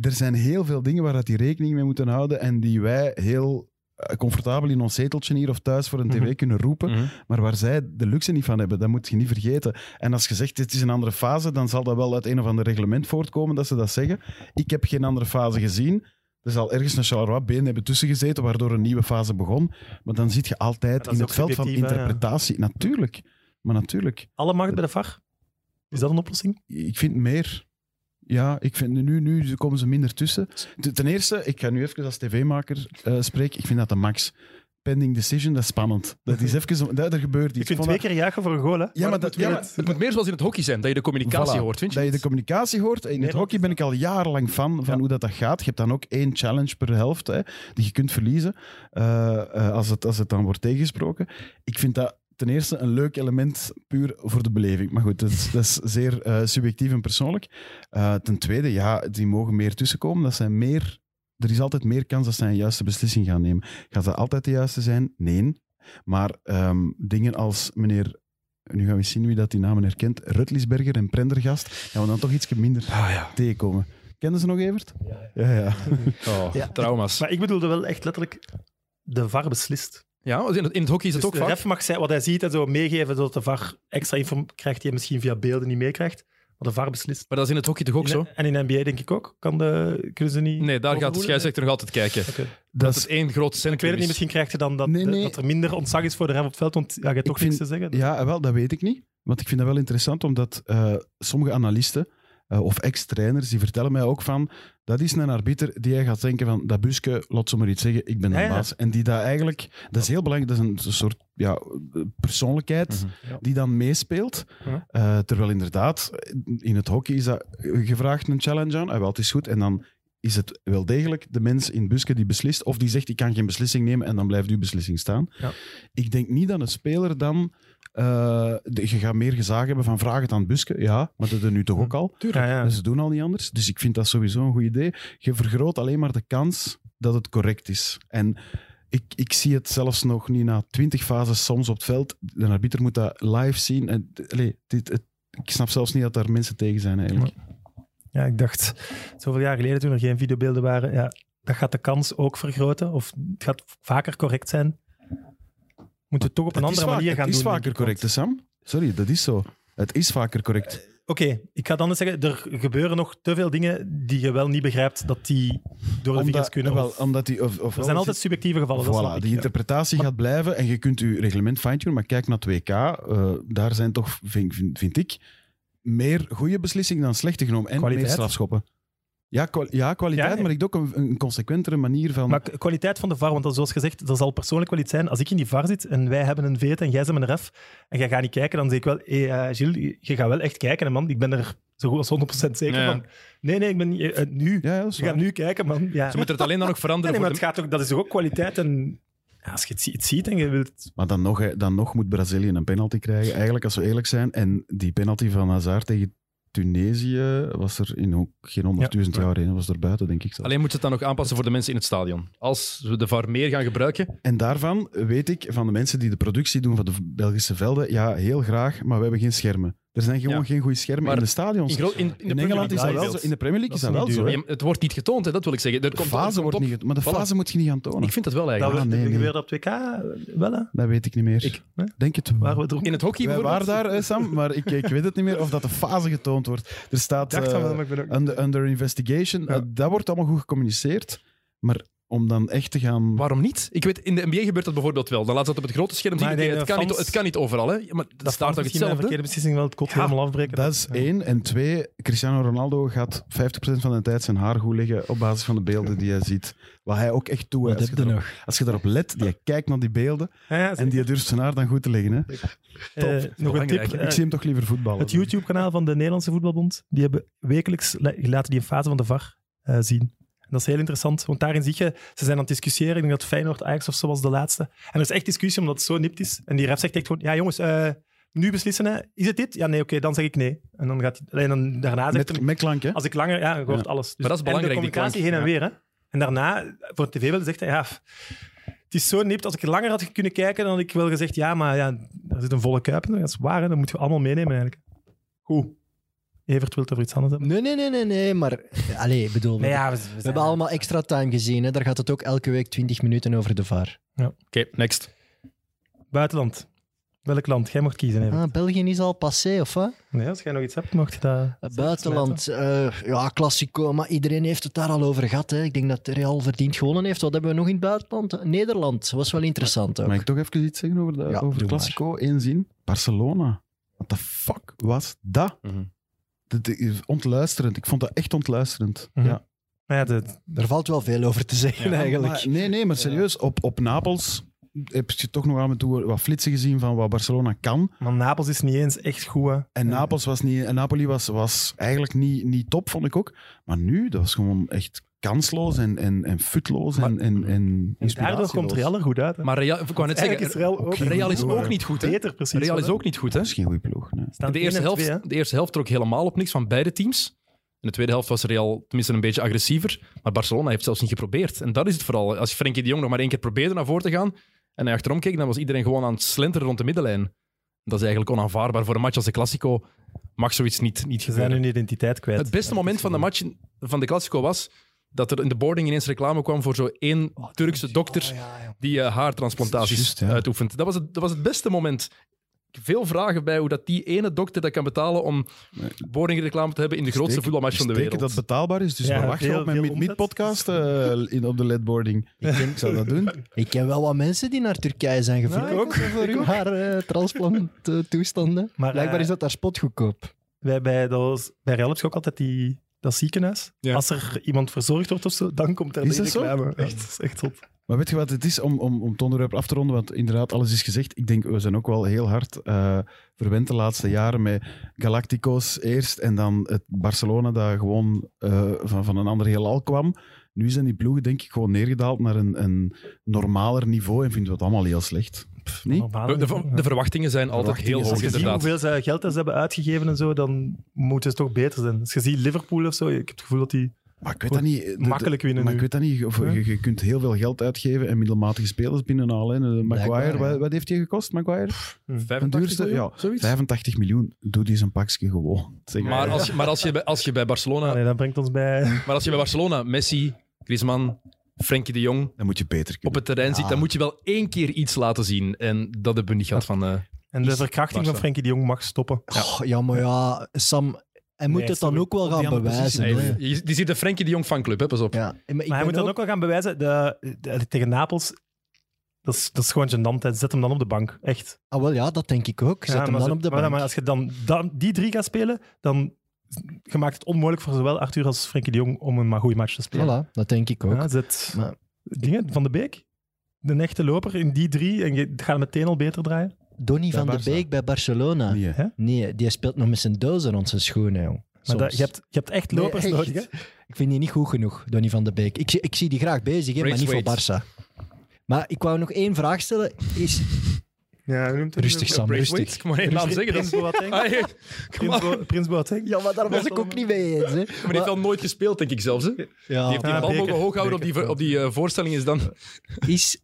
er zijn heel veel dingen waar dat die rekening mee moeten houden en die wij heel comfortabel in ons zeteltje hier of thuis voor een tv Mhm. kunnen roepen, Mhm. maar waar zij de luxe niet van hebben. Dat moet je niet vergeten. En als je zegt, dit is een andere fase, dan zal dat wel uit een of ander reglement voortkomen dat ze dat zeggen. Ik heb geen andere fase gezien. Er zal ergens een Charleroi been hebben tussen gezeten, waardoor een nieuwe fase begon. Maar dan zit je altijd in het veld van ja. interpretatie. Natuurlijk. Maar natuurlijk. Alle macht bij de VAR? Is dat een oplossing? Ik vind meer. Ja, ik vind nu, nu komen ze minder tussen. Ten eerste, ik ga nu even als tv-maker eh, spreken. Ik vind dat de max. Pending decision, dat is spannend. Dat is even, dat, er gebeurt iets. Ik vind twee keer juichen voor een goal, hè? Ja, maar, het, dat, ja, maar- het moet meer zoals in het hockey zijn, dat je de communicatie Voilà. hoort, vind je Dat je de communicatie hoort. In het hockey ben ik al jarenlang fan van Ja. hoe dat, dat gaat. Je hebt dan ook één challenge per helft hè, die je kunt verliezen eh, eh, als, het, als het dan wordt tegengesproken. Ik vind dat ten eerste een leuk element puur voor de beleving. Maar goed, dat is, dat is zeer eh, subjectief en persoonlijk. Eh, ten tweede, ja, die mogen meer tussenkomen. Dat zijn meer, er is altijd meer kans dat zij een juiste beslissing gaan nemen. Gaat dat altijd de juiste zijn? Nee. Maar ehm, dingen als meneer nu gaan we zien wie dat die namen herkent. Rutlisberger en Prendergast. Gaan we dan toch iets minder Ah, ja. tegenkomen. Kennen ze nog, Evert? Ja, ja. Oh, Ja. Trauma's. Maar ik bedoelde wel echt letterlijk, de VAR beslist. Ja, in het, in het hockey is het Dus ook de vaak. ref mag zijn, wat hij ziet en zo meegeven, zodat de VAR extra info krijgt die hij misschien via beelden niet meekrijgt. Maar de VAR beslist. Maar dat is in het hockey toch ook In- zo? En in NBA denk ik ook. Kan de, kunnen ze niet... Nee, daar gaat de scheidsrechter nog altijd kijken. Dat Dat is één groot Ik centrum. weet het niet, is. misschien krijgt je dan dat, Nee, nee. dat er minder ontzag is voor de ref op het veld, want ja, je hebt toch Ik niks vind- te zeggen. ja, wel, dat weet ik niet. Want ik vind dat wel interessant, omdat eh, sommige analisten eh, of ex-trainers, die vertellen mij ook van, dat is een arbiter die hij gaat denken van, dat Buske, laat ze maar iets zeggen, ik ben de Ja, ja. baas. En die dat eigenlijk, dat is heel belangrijk, dat is een soort ja, persoonlijkheid Mhm. Ja. die dan meespeelt. Ja. Eh, terwijl inderdaad, in het hockey is dat gevraagd een challenge aan. Ah, wel, het is goed. En dan is het wel degelijk de mens in Buske die beslist, of die zegt, ik kan geen beslissing nemen, en dan blijft uw beslissing staan. Ja. Ik denk niet dat een speler dan... eh, de- je gaat meer gezag hebben van vraag het aan Buske. Ja, maar dat doen nu toch ook al. Ja, ja. Ze doen al niet anders. Dus ik vind dat sowieso een goed idee. Je vergroot alleen maar de kans dat het correct is. En ik, ik zie het zelfs nog niet na twintig fases soms op het veld. De arbiter moet dat live zien. En, allee, dit, het, ik snap zelfs niet dat daar mensen tegen zijn eigenlijk. Ja, ik dacht, zoveel jaar geleden toen er geen videobeelden waren, ja, dat gaat de kans ook vergroten. Of het gaat vaker correct zijn. Moeten we het toch op een andere vaak- manier gaan Het is doen. vaker correct, Sam? Sorry, dat is zo. Het is vaker correct. Oké, ik ga dan eens zeggen, er gebeuren nog te veel dingen die je wel niet begrijpt dat die door de vingers Omdat, kunnen. wel, omdat die, of, of er zijn altijd subjectieve gevallen. Voilà, ik, die ja. interpretatie gaat blijven en je kunt je reglement fine-tunen, maar kijk naar 2K, eh, daar zijn toch, vind, vind, vind ik, meer goede beslissingen dan slechte genomen en Kwaliteit. meer strafschoppen. Ja, kwa- ja kwaliteit, Ja, maar ik ook een, een consequentere manier van... Maar kwaliteit van de VAR, want dat, zoals gezegd, dat zal persoonlijk wel iets zijn. Als ik in die VAR zit en wij hebben een veet en jij zit met een ref en jij gaat niet kijken, dan zeg ik wel, hey, eh, Gilles, je gaat wel echt kijken, hè, man. Ik ben er zo goed als 100% zeker Ja, ja. van. Nee, nee, ik ben niet, eh, nu. ja, Je gaat nu kijken, man. Ja. Ze moeten het alleen dan nog veranderen. nee, maar voor het gaat ook, dat is toch ook kwaliteit en... Ja, als je het, zie- het ziet en je wilt... Maar dan nog, dan nog moet Brazilië een penalty krijgen, eigenlijk, als we eerlijk zijn. En die penalty van Hazard tegen Tunesië was er in ook geen honderdduizend Ja. jaar in. was er buiten, denk ik. zelfs. alleen moeten ze het dan nog aanpassen voor de mensen in het stadion. Als we de VAR meer gaan gebruiken, En daarvan weet ik van de mensen die de productie doen van de Belgische velden, ja, heel graag, maar we hebben geen schermen. Er zijn gewoon Ja. geen goede schermen Maar in de stadions. in, in, in, de In Engeland is dat wel zo. In de Premier League is Dat dat wel zo. Ja, Het wordt niet getoond, hè, dat wil ik zeggen. Er De komt, fase er komt wordt niet... Maar de Voilà. fase moet je niet gaan tonen. Ik vind dat wel Dat eigenlijk. nee, nee. gebeurde op 2K wel, hè? Dat weet ik niet meer. Ik- hè? denk het. Waar we. In het hockey Wij waren daar, Sam, maar ik, ik weet het niet meer of dat de fase getoond wordt. Er staat eh, wel, under, under investigation. Ja. Eh, dat wordt allemaal goed gecommuniceerd. Maar om dan echt te gaan... Waarom niet? Ik weet, in de NBA gebeurt dat bijvoorbeeld wel. Dan laat ze dat op het grote scherm zien. Het, kan niet, het kan niet overal, hè. Maar dat staat toch misschien een hetzelfde? verkeerde beslissing wel het kot Ja, helemaal afbreken. Dat is Ja. één. En twee, Cristiano Ronaldo gaat 50% van de tijd zijn haar goed leggen op basis van de beelden die hij ziet. Wat hij ook echt doet. Als heb je, daarop, nog? als je daarop let, die kijkt naar die beelden Ja, ja, en die durft zijn haar dan goed te leggen. Hè. Eh, nog een tip. eh, Ik zie hem toch liever voetballen. Het YouTube-kanaal van de Nederlandse Voetbalbond, die hebben wekelijks la- laten die een fase van de VAR eh, zien. En dat is heel interessant, want daarin zie je, ze zijn aan het discussiëren. Ik denk dat Feyenoord Ajax of zo was de laatste. En er is echt discussie omdat het zo nipt is. En die ref zegt echt gewoon, ja jongens, eh, nu beslissen, hè. is het dit? Ja, nee, oké, dan zeg ik nee. En dan gaat hij, alleen dan, daarna zegt Met, hij, met klank, hè? als ik langer, ja, dan hoort Ja. alles. Dus, Maar dat is belangrijk, En de die communicatie klank. heen en weer, hè. En daarna, voor het tv-beeld, zegt hij, ja, het is zo nipt. Als ik langer had kunnen kijken, dan had ik wel gezegd, ja, maar ja, er zit een volle kuip in. Dat is waar, hè. dat moeten we allemaal meenemen eigenlijk. Goed. Evert wil over iets anders hebben. Nee, nee, nee, nee, nee, maar... Allee, ik bedoel, we, Nee, ja, we, we we hebben allemaal extra time gezien. Hè. Daar gaat het ook elke week 20 minuten over de VAR. Oké, next. Buitenland. Welk land? Jij mocht kiezen, Evert. Ah, België is al passé, of wat? Nee, als jij nog iets hebt, mocht je dat... Het Buitenland, eh, ja, klassico, maar iedereen heeft het daar al over gehad. Hè. Ik denk dat Real verdiend gewonnen heeft. Wat hebben we nog in het buitenland? Nederland, was wel interessant ook. Mag ik toch even iets zeggen over, de, Ja, over Classico? Eén zin. Barcelona. What the fuck was dat? Mhm. Is ontluisterend. Ik vond dat echt ontluisterend. Mhm. ja. Maar ja, de, Er valt wel veel over te zeggen, eigenlijk. Maar nee, nee, maar serieus. Op, op Napels heb je toch nog af en toe wat flitsen gezien van wat Barcelona kan. maar Napels is niet eens echt goed, hè. En Napels was niet, en Napoli was, was eigenlijk niet, niet top, vond ik ook. Maar nu, dat was gewoon echt kansloos en, en, en futloos en, en, en En daardoor komt Real er goed uit. Hè. Maar Real, ik wou net zeggen, is Real ook, Real is ook niet goed, hè? beter, precies. Real is ook niet goed, hè? Dat is geen goede ploeg. Nee. De eerste, twee, helft, de eerste helft trok helemaal op niks van beide teams. In de tweede helft was Real tenminste een beetje agressiever. Maar Barcelona heeft zelfs niet geprobeerd. En dat is het vooral. Als Frenkie de Jong nog maar één keer probeerde naar voren te gaan en hij achterom keek, dan was iedereen gewoon aan het slenteren rond de middenlijn. Dat is eigenlijk onaanvaardbaar. Voor een match als de Classico mag zoiets niet, niet Ze zijn gebeuren. hun identiteit kwijt. Het beste moment van de match van de Classico was dat er in de boarding ineens reclame kwam voor zo één Turkse dokter die eh, haartransplantaties uitoefent. Dat was, het, dat was het beste moment. Ik veel vragen bij hoe dat die ene dokter dat kan betalen om boardingreclame te hebben in de grootste Steken- voetbalmatch van de wereld. dat betaalbaar is. Dus Ja, wacht veel- op mijn veel Meet Meet omzet. podcast eh, in, op de ledboarding? Ik, denk, ik zou dat doen. Ik ken wel wat mensen die naar Turkije zijn ik ook. Voor hun haar. Maar, Blijkbaar is dat daar spotgoedkoop. Wij bij, dat was, bij Real heb je ook altijd die, dat ziekenhuis. Ja. Als er iemand verzorgd wordt of zo, dan komt er Is de zo? reclame. Ja. Echt, dat is echt. Maar weet je wat het is om, om, om het onderwerp af te ronden? Want inderdaad, alles is gezegd. Ik denk, we zijn ook wel heel hard eh, verwend de laatste jaren met Galacticos eerst en dan het Barcelona dat gewoon eh, van, van een ander heelal kwam. Nu zijn die ploegen denk ik gewoon neergedaald naar een, een normaler niveau en vinden we het allemaal heel slecht. De, de, de verwachtingen zijn altijd Verwachtingen heel hoog, Als je ziet hoeveel ze geld ze hebben uitgegeven en zo, dan moeten ze toch beter zijn. Als je ziet Liverpool of zo, ik heb het gevoel dat die Maar ik weet dat niet. makkelijk winnen Maar nu. ik weet dat niet. Of, Ja. je, je kunt heel veel geld uitgeven en middelmatige spelers binnenhalen. hè. De Maguire, wat, wat heeft hij gekost, Maguire? 85 duurste, miljoen, ja, zoiets. 85 miljoen. Doe die zijn pakje gewoon. Zeg Maar als, je- maar als je bij, als je bij Barcelona, Allee, dat brengt ons bij... maar als je bij Barcelona Messi, Griezmann, Frenkie de Jong Dan moet je beter op het terrein ziet, dan moet je wel één keer iets laten zien. En dat hebben we niet gehad van... eh, En de Is verkrachting van Barca. Frenkie de Jong mag stoppen. Oh, ja, maar ja, Sam, hij moet Nee, het dan ook wel Op die gaan andere bewijzen. positie, hè. Hey, je- die ziet de Frenkie de Jong fanclub, hè, pas op. Ja, maar ik Maar hij moet dan ook wel gaan bewijzen, de, de- tegen Napels, dat is, dat is gewoon gênant. hè. Zet hem dan op de bank, echt. Ah, wel ja, dat denk ik ook. Zet Ja, hem maar dan ze- op de maar, bank. maar als je dan, dan die drie gaat spelen, dan je maakt het onmogelijk voor zowel Arthur als Frenkie de Jong om een maar goede match te spelen. Voilà, dat denk ik ook. Ja, zet Maar- dingen, Van de Beek, de echte loper in die drie, en je gaat meteen al beter draaien. Donny van de. Beek bij Barcelona. Nee, die speelt nog met zijn dozen rond zijn schoenen, jong. Maar dat, je, hebt, je hebt echt Nee, lopers echt. nodig. Hè? Ik vind die niet goed genoeg, Donny van de Beek. Ik, zie- ik zie die graag bezig, hè, maar niet voor. Barça. Maar ik wou nog één vraag stellen. Is... Ja, hoe noemt het? Rustig, Sam, rustig. Ik moet één naam zeggen. Dat Prins is... Boateng. Ah, hey, Prins, Bo- Prins Boateng. Ja, maar daar was ik ook niet mee eens. Hè. Maar die heeft wel nooit gespeeld, denk ik zelfs. Hè? Die Ja, heeft die Ja, bal mogen hoog houden op die, op die eh, voorstelling is dan is.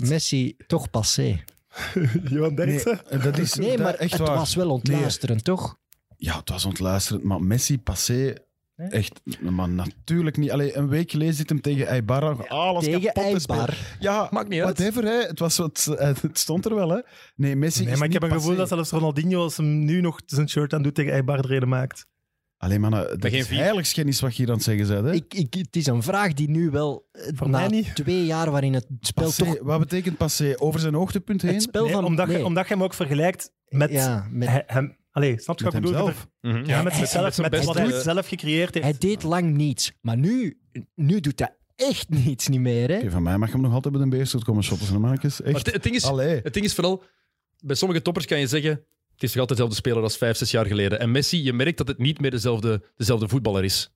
Messi toch passé? Johan Derksen. Nee, dat is Nee, maar echt het waar. was wel ontluisterend, toch? Ja, het was ontluisterend, maar Messi, passé, Nee? echt, maar natuurlijk niet. Allee, een week geleden zit hem tegen Eibar, alles Tegen kapot. Eibar. Ja, Maakt niet uit. whatever, hè. Het, was wat, eh, het stond er wel, hè. Nee, Messi Nee, is maar ik heb een gevoel dat zelfs Ronaldinho, als hem nu nog zijn shirt aan doet, tegen Eibar reden maakt. Allee, man, dat geen is vier. heiligschennis wat je hier aan het zeggen bent, hè. Ik, ik, het is een vraag die nu wel, eh, Voor na niet. twee jaar waarin het spel Passé, toch... Wat betekent passé? Over zijn hoogtepunt heen? Het spel Nee, van... omdat, nee. je, omdat je hem ook vergelijkt met, ja, met, hem. Allee, snap je Met wat ik bedoel? hemzelf. Mhm. Ja, met, zichzelf, met met wat zelf gecreëerd heeft. hij deed lang niets. Maar nu, nu doet hij echt niets niet meer. Hè? Van mij mag je hem nog altijd bij de beerstoot komen shoppen, zijn mannetjes. Maar Echt. het, het ding is, Allee. het ding is vooral, bij sommige toppers kan je zeggen, het is nog altijd dezelfde speler als vijf, zes jaar geleden. En Messi, je merkt dat het niet meer dezelfde, dezelfde voetballer is.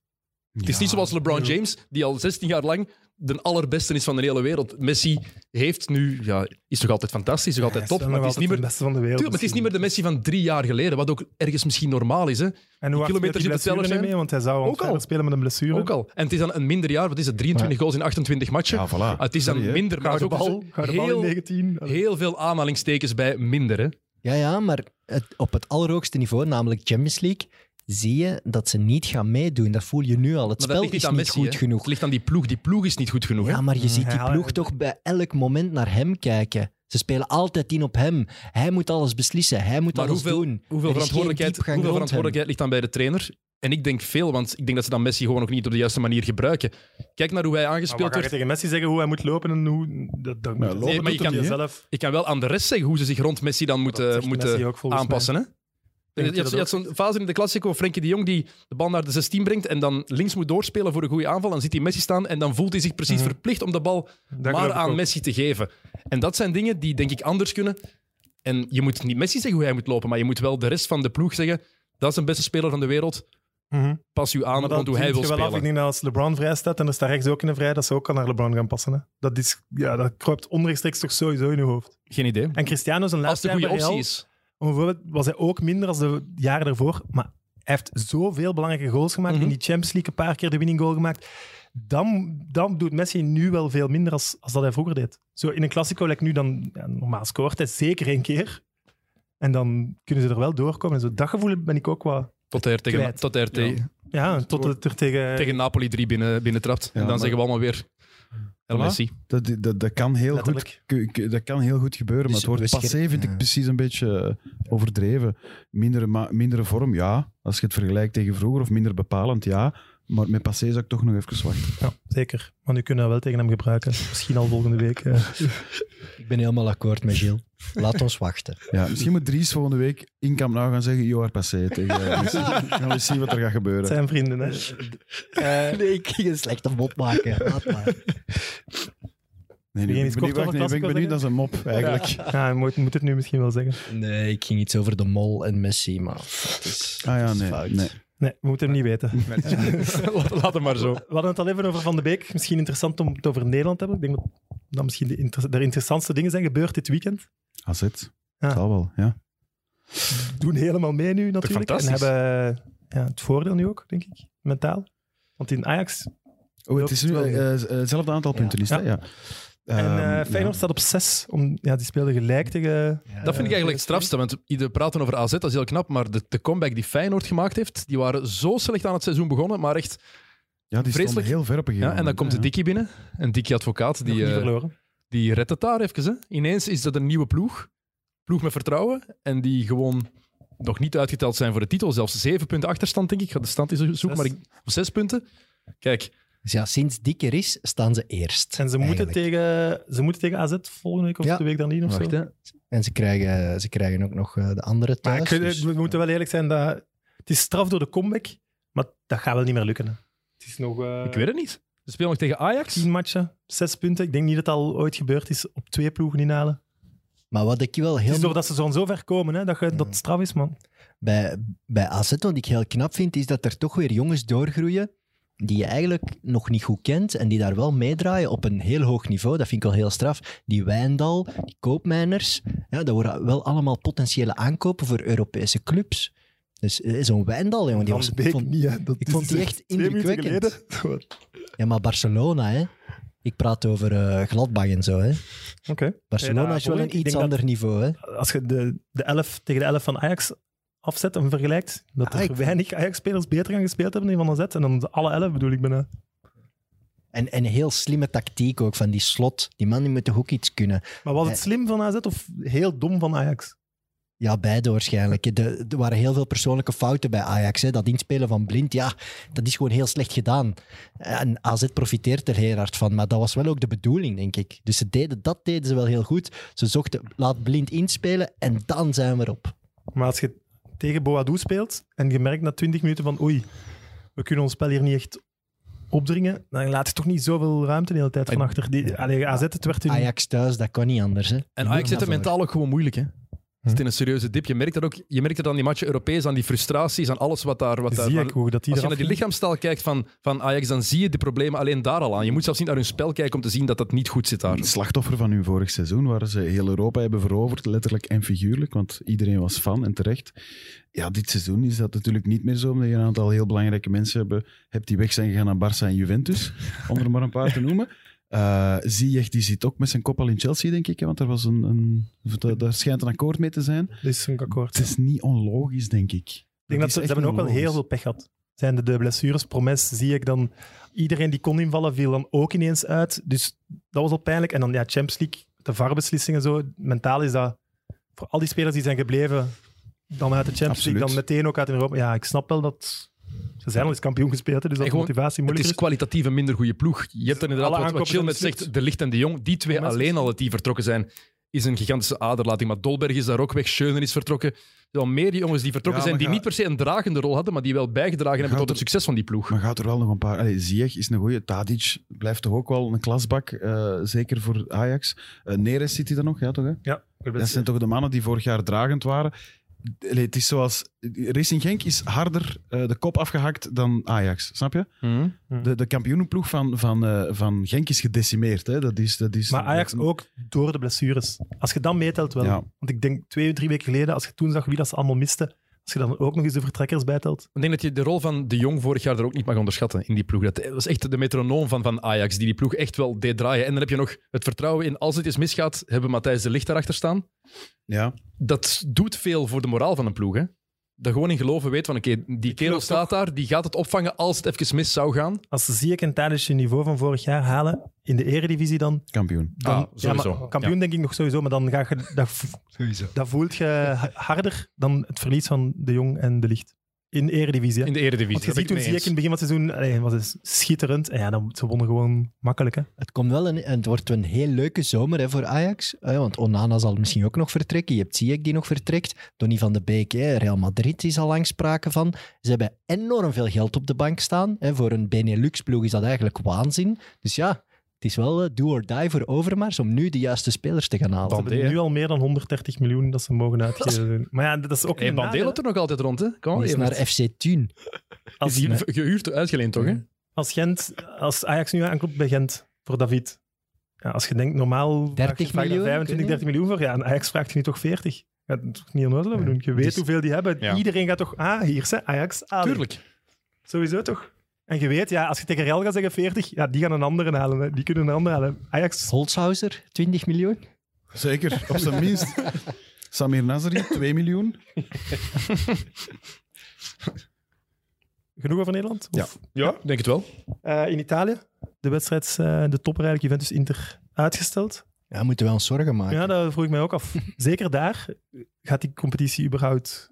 Het is niet zoals LeBron James, die al 16 jaar lang de allerbeste is van de hele wereld. Messi heeft nu, ja, is nog altijd fantastisch, nog altijd Hij top, maar het is nog niet meer... altijd de beste van de wereld. Tuurlijk, maar het is niet meer de Messi van drie jaar geleden, wat ook ergens misschien normaal is. Hè? En hoe hard kilometers speelt in die het blessure zelf niet mee? Want hij zou Ook al. spelen met een blessure. Ook al. En het is dan een minder jaar, wat is het, 23 goals in 28 matchen? Ja, voilà. Ah, het is dan Sorry, minder, maar is ook bal, gouden bal in heel, 19. Allee. heel veel aanhalingstekens bij minder. Hè? Ja, ja, maar het, op het allerhoogste niveau, namelijk Champions League, zie je dat ze niet gaan meedoen. Dat voel je nu al. Het Maar spel ligt is niet Messi. goed hè. genoeg. Het ligt aan die ploeg. Die ploeg is niet goed genoeg. hè? Ja, maar je ziet die ploeg toch bij elk moment naar hem kijken. Ze spelen altijd in op hem. Hij moet alles beslissen. Hij moet Maar alles hoeveel, doen. hoeveel, Er verantwoordelijkheid, hoeveel verantwoordelijkheid ligt dan bij de trainer? En ik denk veel, want ik denk dat ze dan Messi gewoon nog niet op de juiste manier gebruiken. Kijk naar hoe hij Maar aangespeeld wat ga je wordt. tegen Messi zeggen hoe hij moet lopen en hoe... Dat, dat Maar moet- lopen Nee, maar je kan- zelf. Ik kan wel aan de rest zeggen hoe ze zich rond Messi dan moeten, moeten ook aanpassen. Hè? Je je je had zo'n fase in de Classico, Frenkie de Jong die de bal naar de 16 brengt en dan links moet doorspelen voor een goede aanval. Dan ziet hij Messi staan en dan voelt hij zich precies Mhm. verplicht om de bal Dat maar aan. Messi te geven. En dat zijn dingen die denk ik anders kunnen. En je moet niet Messi zeggen hoe hij moet lopen, maar je moet wel de rest van de ploeg zeggen dat is een beste speler van de wereld. Mhm. Pas u aan Maar rond hoe hij wil je wel af. Ik spelen. denk dat als LeBron vrij staat en er staat rechts ook in een vrij, dat ze ook kan naar LeBron gaan passen. Hè. Dat, is, ja, dat kruipt onrechtstreeks toch sowieso in je hoofd. Geen idee. En Cristiano zijn Als het laatste een jaar goede optie Real, is. Bijvoorbeeld, was hij ook minder als de jaren ervoor. Maar hij heeft zoveel belangrijke goals gemaakt. Mhm. In die Champions League een paar keer de winning goal gemaakt. Dan, dan doet Messi nu wel veel minder als, als dat hij vroeger deed. Zo in een Classico, like nu dan, ja, normaal scoort hij zeker één keer. En dan kunnen ze er wel doorkomen. En zo, dat gevoel ben ik ook wel... Tot hij er tegen, Kwijt. tot hij er Ja, tot het er tegen... tegen Napoli drie binnen, binnentrapt. Ja, en dan maar- zeggen we allemaal weer Voilà. Dat, dat, dat, kan heel goed, Letterlijk. dat kan heel goed gebeuren, maar Dus het woord we scher- passé vind ja. ik precies een beetje eh, overdreven. Mindere, ma- mindere vorm, ja. Als je het vergelijkt tegen vroeger, of minder bepalend, ja. Maar met passé zou ik toch nog even wachten. Ja, zeker. Maar nu kunnen we wel tegen hem gebruiken. Misschien al volgende week. eh. Ik ben helemaal akkoord met Gilles. Laat ons wachten. Ja, misschien moet Dries volgende week in Camp Nou gaan zeggen, Joar passé tegen eh, Messi. Dan gaan we zien wat er gaat Het gebeuren. zijn vrienden, hè. Eh, Nee, ik ging een slechte mop maken. Laat maar. Nee, iets ik ben kort benieuwd, over ben ik Classico benieuwd, dat is een mop eigenlijk. ja, je moet, moet het nu misschien wel zeggen. Nee, ik ging iets over de mol en Messi, maar het is, Ah ja, het is nee. fout. nee. Nee, we moeten hem niet weten. laat, laat hem maar zo. We hadden het al even over Van de Beek. Misschien interessant om het over Nederland te hebben. Ik denk dat dat misschien de, inter- de interessantste dingen zijn gebeurd dit weekend. AZ, Ja. zal wel, ja. Doen helemaal mee nu natuurlijk. En hebben ja, het voordeel nu ook, denk ik, mentaal. Want in Ajax... Oh, het is nu eh, eh, hetzelfde aantal punten, is het, hè? Ja. En Ehm, eh Feyenoord ja. staat op 6. Om, ja, die speelden gelijk tegen... Dat vind ik eigenlijk het strafste, want we praten over AZ, dat is heel knap, maar de, de comeback die Feyenoord gemaakt heeft, die waren zo slecht aan het seizoen begonnen, maar echt... Ja, die stonden vreselijk. heel ver op een gegeven Ja, en dan komt de Dikkie binnen, een Dikkie advocaat, die, eh, verloren. die redt het daar even. Hè. Ineens is dat een nieuwe ploeg, ploeg met vertrouwen, en die gewoon nog niet uitgeteld zijn voor de titel, zelfs zeven punten achterstand, denk ik. Ik ga de stand eens zoeken, maar ik, zes punten. Kijk, Dus ja, sinds Dikker is, staan ze eerst. En ze moeten, eigenlijk. tegen, ze moeten tegen AZ volgende week of Ja. de week daarna of wacht zo. hè. En ze krijgen, ze krijgen ook nog eh, de andere Maar thuis. ik- dus- we moeten wel eerlijk zijn, dat, het is straf door de comeback, maar dat gaat wel niet meer lukken. Hè. Het is nog eh, Ik weet het niet. Ze spelen nog tegen Ajax. tien matchen, zes punten. Ik denk niet dat het al ooit gebeurd is op twee ploegen inhalen. Maar wat ik wel Het heel is doordat ze zo zo ver komen, hè, dat, je, dat het straf is, man. bij, bij AZ, wat ik heel knap vind, is dat er toch weer jongens doorgroeien die je eigenlijk nog niet goed kent en die daar wel meedraaien op een heel hoog niveau. Dat vind ik wel heel straf. Die Wijndal, die Koopmijners, ja, dat worden wel allemaal potentiële aankopen voor Europese clubs. Dus eh, zo'n Wijndal, jongen, die was, Beek ik vond, niet, hè. Dat ik vond die echt indrukwekkend. Ja, maar Barcelona, hè. Ik praat over eh, Gladbach en zo, hè. Oké. Barcelona Ja, is wel een iets dat- ander niveau, hè. Als je de, de 11 tegen de 11 van Ajax afzet en vergelijkt, dat Ah, er ik- weinig Ajax-spelers beter gaan gespeeld hebben dan van AZ. En dan alle 11 bedoel ik bijna. En, en heel slimme tactiek ook van die slot. Die man die moet toch ook iets kunnen. Maar was het Eh. slim van AZ of heel dom van Ajax? Ja, beide waarschijnlijk. Er waren heel veel persoonlijke fouten bij Ajax. Hè. Dat inspelen van blind, ja, dat is gewoon heel slecht gedaan. En AZ profiteert er heel hard van. Maar dat was wel ook de bedoeling, denk ik. Dus ze deden, dat deden ze wel heel goed. Ze zochten, laat blind inspelen en dan zijn we erop. Maar als je tegen Boadou speelt en je merkt na 20 minuten van oei, we kunnen ons spel hier niet echt opdringen, dan laat je toch niet zoveel ruimte de hele tijd van achter. Die, allee, AZ, het werd in... Ajax thuis, dat kan niet anders. Hè. En Ajax zit er daarvoor. mentaal ook gewoon moeilijk. Hè. Hm. Het is in een serieuze dip. Je merkt dat ook. Je merkt het aan die matchen Europees, aan die frustraties, aan alles wat daar. Wat daar zie ik hoe dat die als je naar die lichaamstaal kijkt van, van Ajax, dan zie je de problemen alleen daar al aan. Je moet zelfs niet naar hun spel kijken om te zien dat dat niet goed zit daar. Het slachtoffer van hun vorig seizoen, waar ze heel Europa hebben veroverd, letterlijk en figuurlijk, want iedereen was fan en terecht. Ja, dit seizoen is dat natuurlijk niet meer zo, omdat je een aantal heel belangrijke mensen hebben, hebt die weg zijn gegaan naar Barça en Juventus, om er maar een paar te noemen. Eh Ziyech, die zit ook met zijn kop al in Chelsea, denk ik, hè, want er was een, een, daar- daar schijnt een akkoord mee te zijn. Is een akkoord. Het is niet onlogisch, denk ik. Ik denk dat ze, hebben ook wel heel veel pech gehad. Zijn de, de blessures, Promes, zie ik dan... Iedereen die kon invallen, viel dan ook ineens uit. Dus dat was al pijnlijk. En dan ja, Champions League, de VAR-beslissingen zo. Mentaal is dat... Voor al die spelers die zijn gebleven, dan uit de Champions League, dan meteen ook uit Europa. Ja, ik snap wel dat... Ze zijn al eens kampioen gespeeld, dus dat gewoon, motivatie Het moeilijk is is. kwalitatief een minder goede ploeg. Je hebt dan inderdaad, Alle wat, wat Chill met zegt. De Licht en De Jong. Die twee alleen al dat die vertrokken zijn, is een gigantische aderlating. Maar Dolberg is daar ook weg, Schöner is vertrokken. Er zijn wel meer die jongens die vertrokken Ja, zijn, die niet per se een dragende rol hadden, maar die wel bijgedragen hebben tot het er- succes van die ploeg. Maar gaat er wel nog een paar... Allee, Ziyech is een goeie. Tadic blijft toch ook wel een klasbak, eh, zeker voor Ajax. Eh Neres zit hij er nog, ja toch? Hè? Ja, Dat zijn toch de mannen die vorig jaar dragend waren. Het is zoals... Racing Genk is harder eh, de kop afgehakt dan Ajax, snap je? Mhm. De, de kampioenenploeg van, van, eh, van Genk is gedecimeerd. Hè? Dat is, dat is, Maar Ajax ook door de blessures. Als je dan meetelt wel. Ja. Want ik denk twee, drie weken geleden, als je toen zag wie dat ze allemaal misten, als je dan ook nog eens de vertrekkers bijtelt. Ik denk dat je de rol van De Jong vorig jaar er ook niet mag onderschatten in die ploeg. Dat was echt de metronoom van, van Ajax, die die ploeg echt wel deed draaien. En dan heb je nog het vertrouwen in, als het eens misgaat, hebben Matthijs de Licht daarachter staan. Ja. Dat doet veel voor de moraal van een ploeg. Hè? Dat gewoon in geloven weet van, oké, die kerel staat daar, die gaat het opvangen als het even mis zou gaan. Als ze Ziyech en Tadic je niveau van vorig jaar halen, in de eredivisie dan, Kampioen. dan Ah, sowieso. ja, maar kampioen denk ik nog sowieso, maar dan ga je, dat, dat voelt je ha- harder dan het verlies van De Jong en De Licht. In de eredivisie. hè. In de eredivisie. Want je ziet toen ik mee Ziyech in het begin van het seizoen, allee, was het schitterend. En ja, dan, ze wonnen gewoon makkelijk. Hè. Het, komt wel een, en het wordt een heel leuke zomer hè, voor Ajax. Eh, want Onana zal misschien ook nog vertrekken. Je hebt Ziyech die nog vertrekt. Donny van de Beek, hè, Real Madrid is al lang sprake van. Ze hebben enorm veel geld op de bank staan. Hè. Voor een Benelux-ploeg is dat eigenlijk waanzin. Dus ja, het is wel eh, do or die voor Overmars om nu de juiste spelers te gaan halen. Ze hebben nu al meer dan 130 miljoen dat ze mogen uitgeven. Maar ja, dat is ook Hey, Bandé nadeel, loopt er nog altijd rond, hè? Kom, Die is even. naar FC Thun. Als, Is gehuurd, uitgeleend toch, hè? als, Gent, als Ajax nu aanklopt bij Gent voor David. Ja, als je denkt, normaal 30 vraag je- vraag je miljoen, 25, kun je? 30 miljoen voor. Ja, en Ajax vraagt je nu toch 40. Ja, dat is toch niet onnozel over doen. Je weet Dus- hoeveel die hebben. Ja. Iedereen gaat toch... Ah, hier is hè, Ajax. Ali. Tuurlijk. Sowieso toch? En je weet, ja, als je tegen Real gaat zeggen 40, ja, die gaan een andere halen. Hè. Die kunnen een andere halen. Ajax, Holzhauser, 20 miljoen. Zeker, op zijn minst. Samir Nasri, 2 miljoen. genoeg over Nederland? Ja. Of, Ja, denk het wel. eh, in Italië, de wedstrijd, eh, de topper eigenlijk, Juventus-Inter, uitgesteld. Ja, moeten wij ons zorgen maken. Ja, dat vroeg ik mij ook af. Zeker daar gaat die competitie überhaupt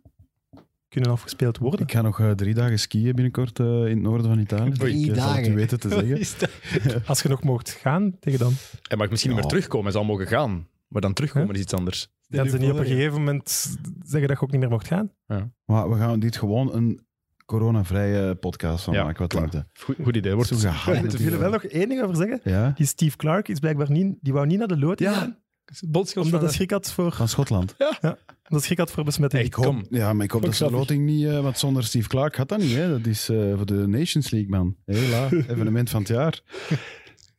kunnen afgespeeld worden. Ik ga nog eh, drie dagen skiën binnenkort eh, in het noorden van Italië. Drie ik eh, het u dagen. weten te zeggen. Dat- Als je nog mocht gaan tegen dan, Hij mag misschien niet Ja. meer terugkomen. Hij zal mogen gaan. Maar dan terugkomen Huh? is iets anders. gaan ze niet op een gegeven moment zeggen dat je ook niet meer mocht gaan. Maar we gaan dit gewoon een coronavrije podcast van Ja, maken. Wat denkt? Goed, goed idee. Wordt Zo gehyped Ik wil er wel nog één ding over zeggen. Ja, Die Steve Clark is blijkbaar niet, die wou niet naar de lood Ja. gaan, Boodschap omdat hij schrik had voor, van Schotland. omdat schrik had voor besmetting. Echt, kom. Ja, maar ik hoop dat ze de loting niet... eh, want zonder Steve Clark gaat dat niet. Hè. Dat is eh, voor de Nations League, man. Hela, evenement van het jaar.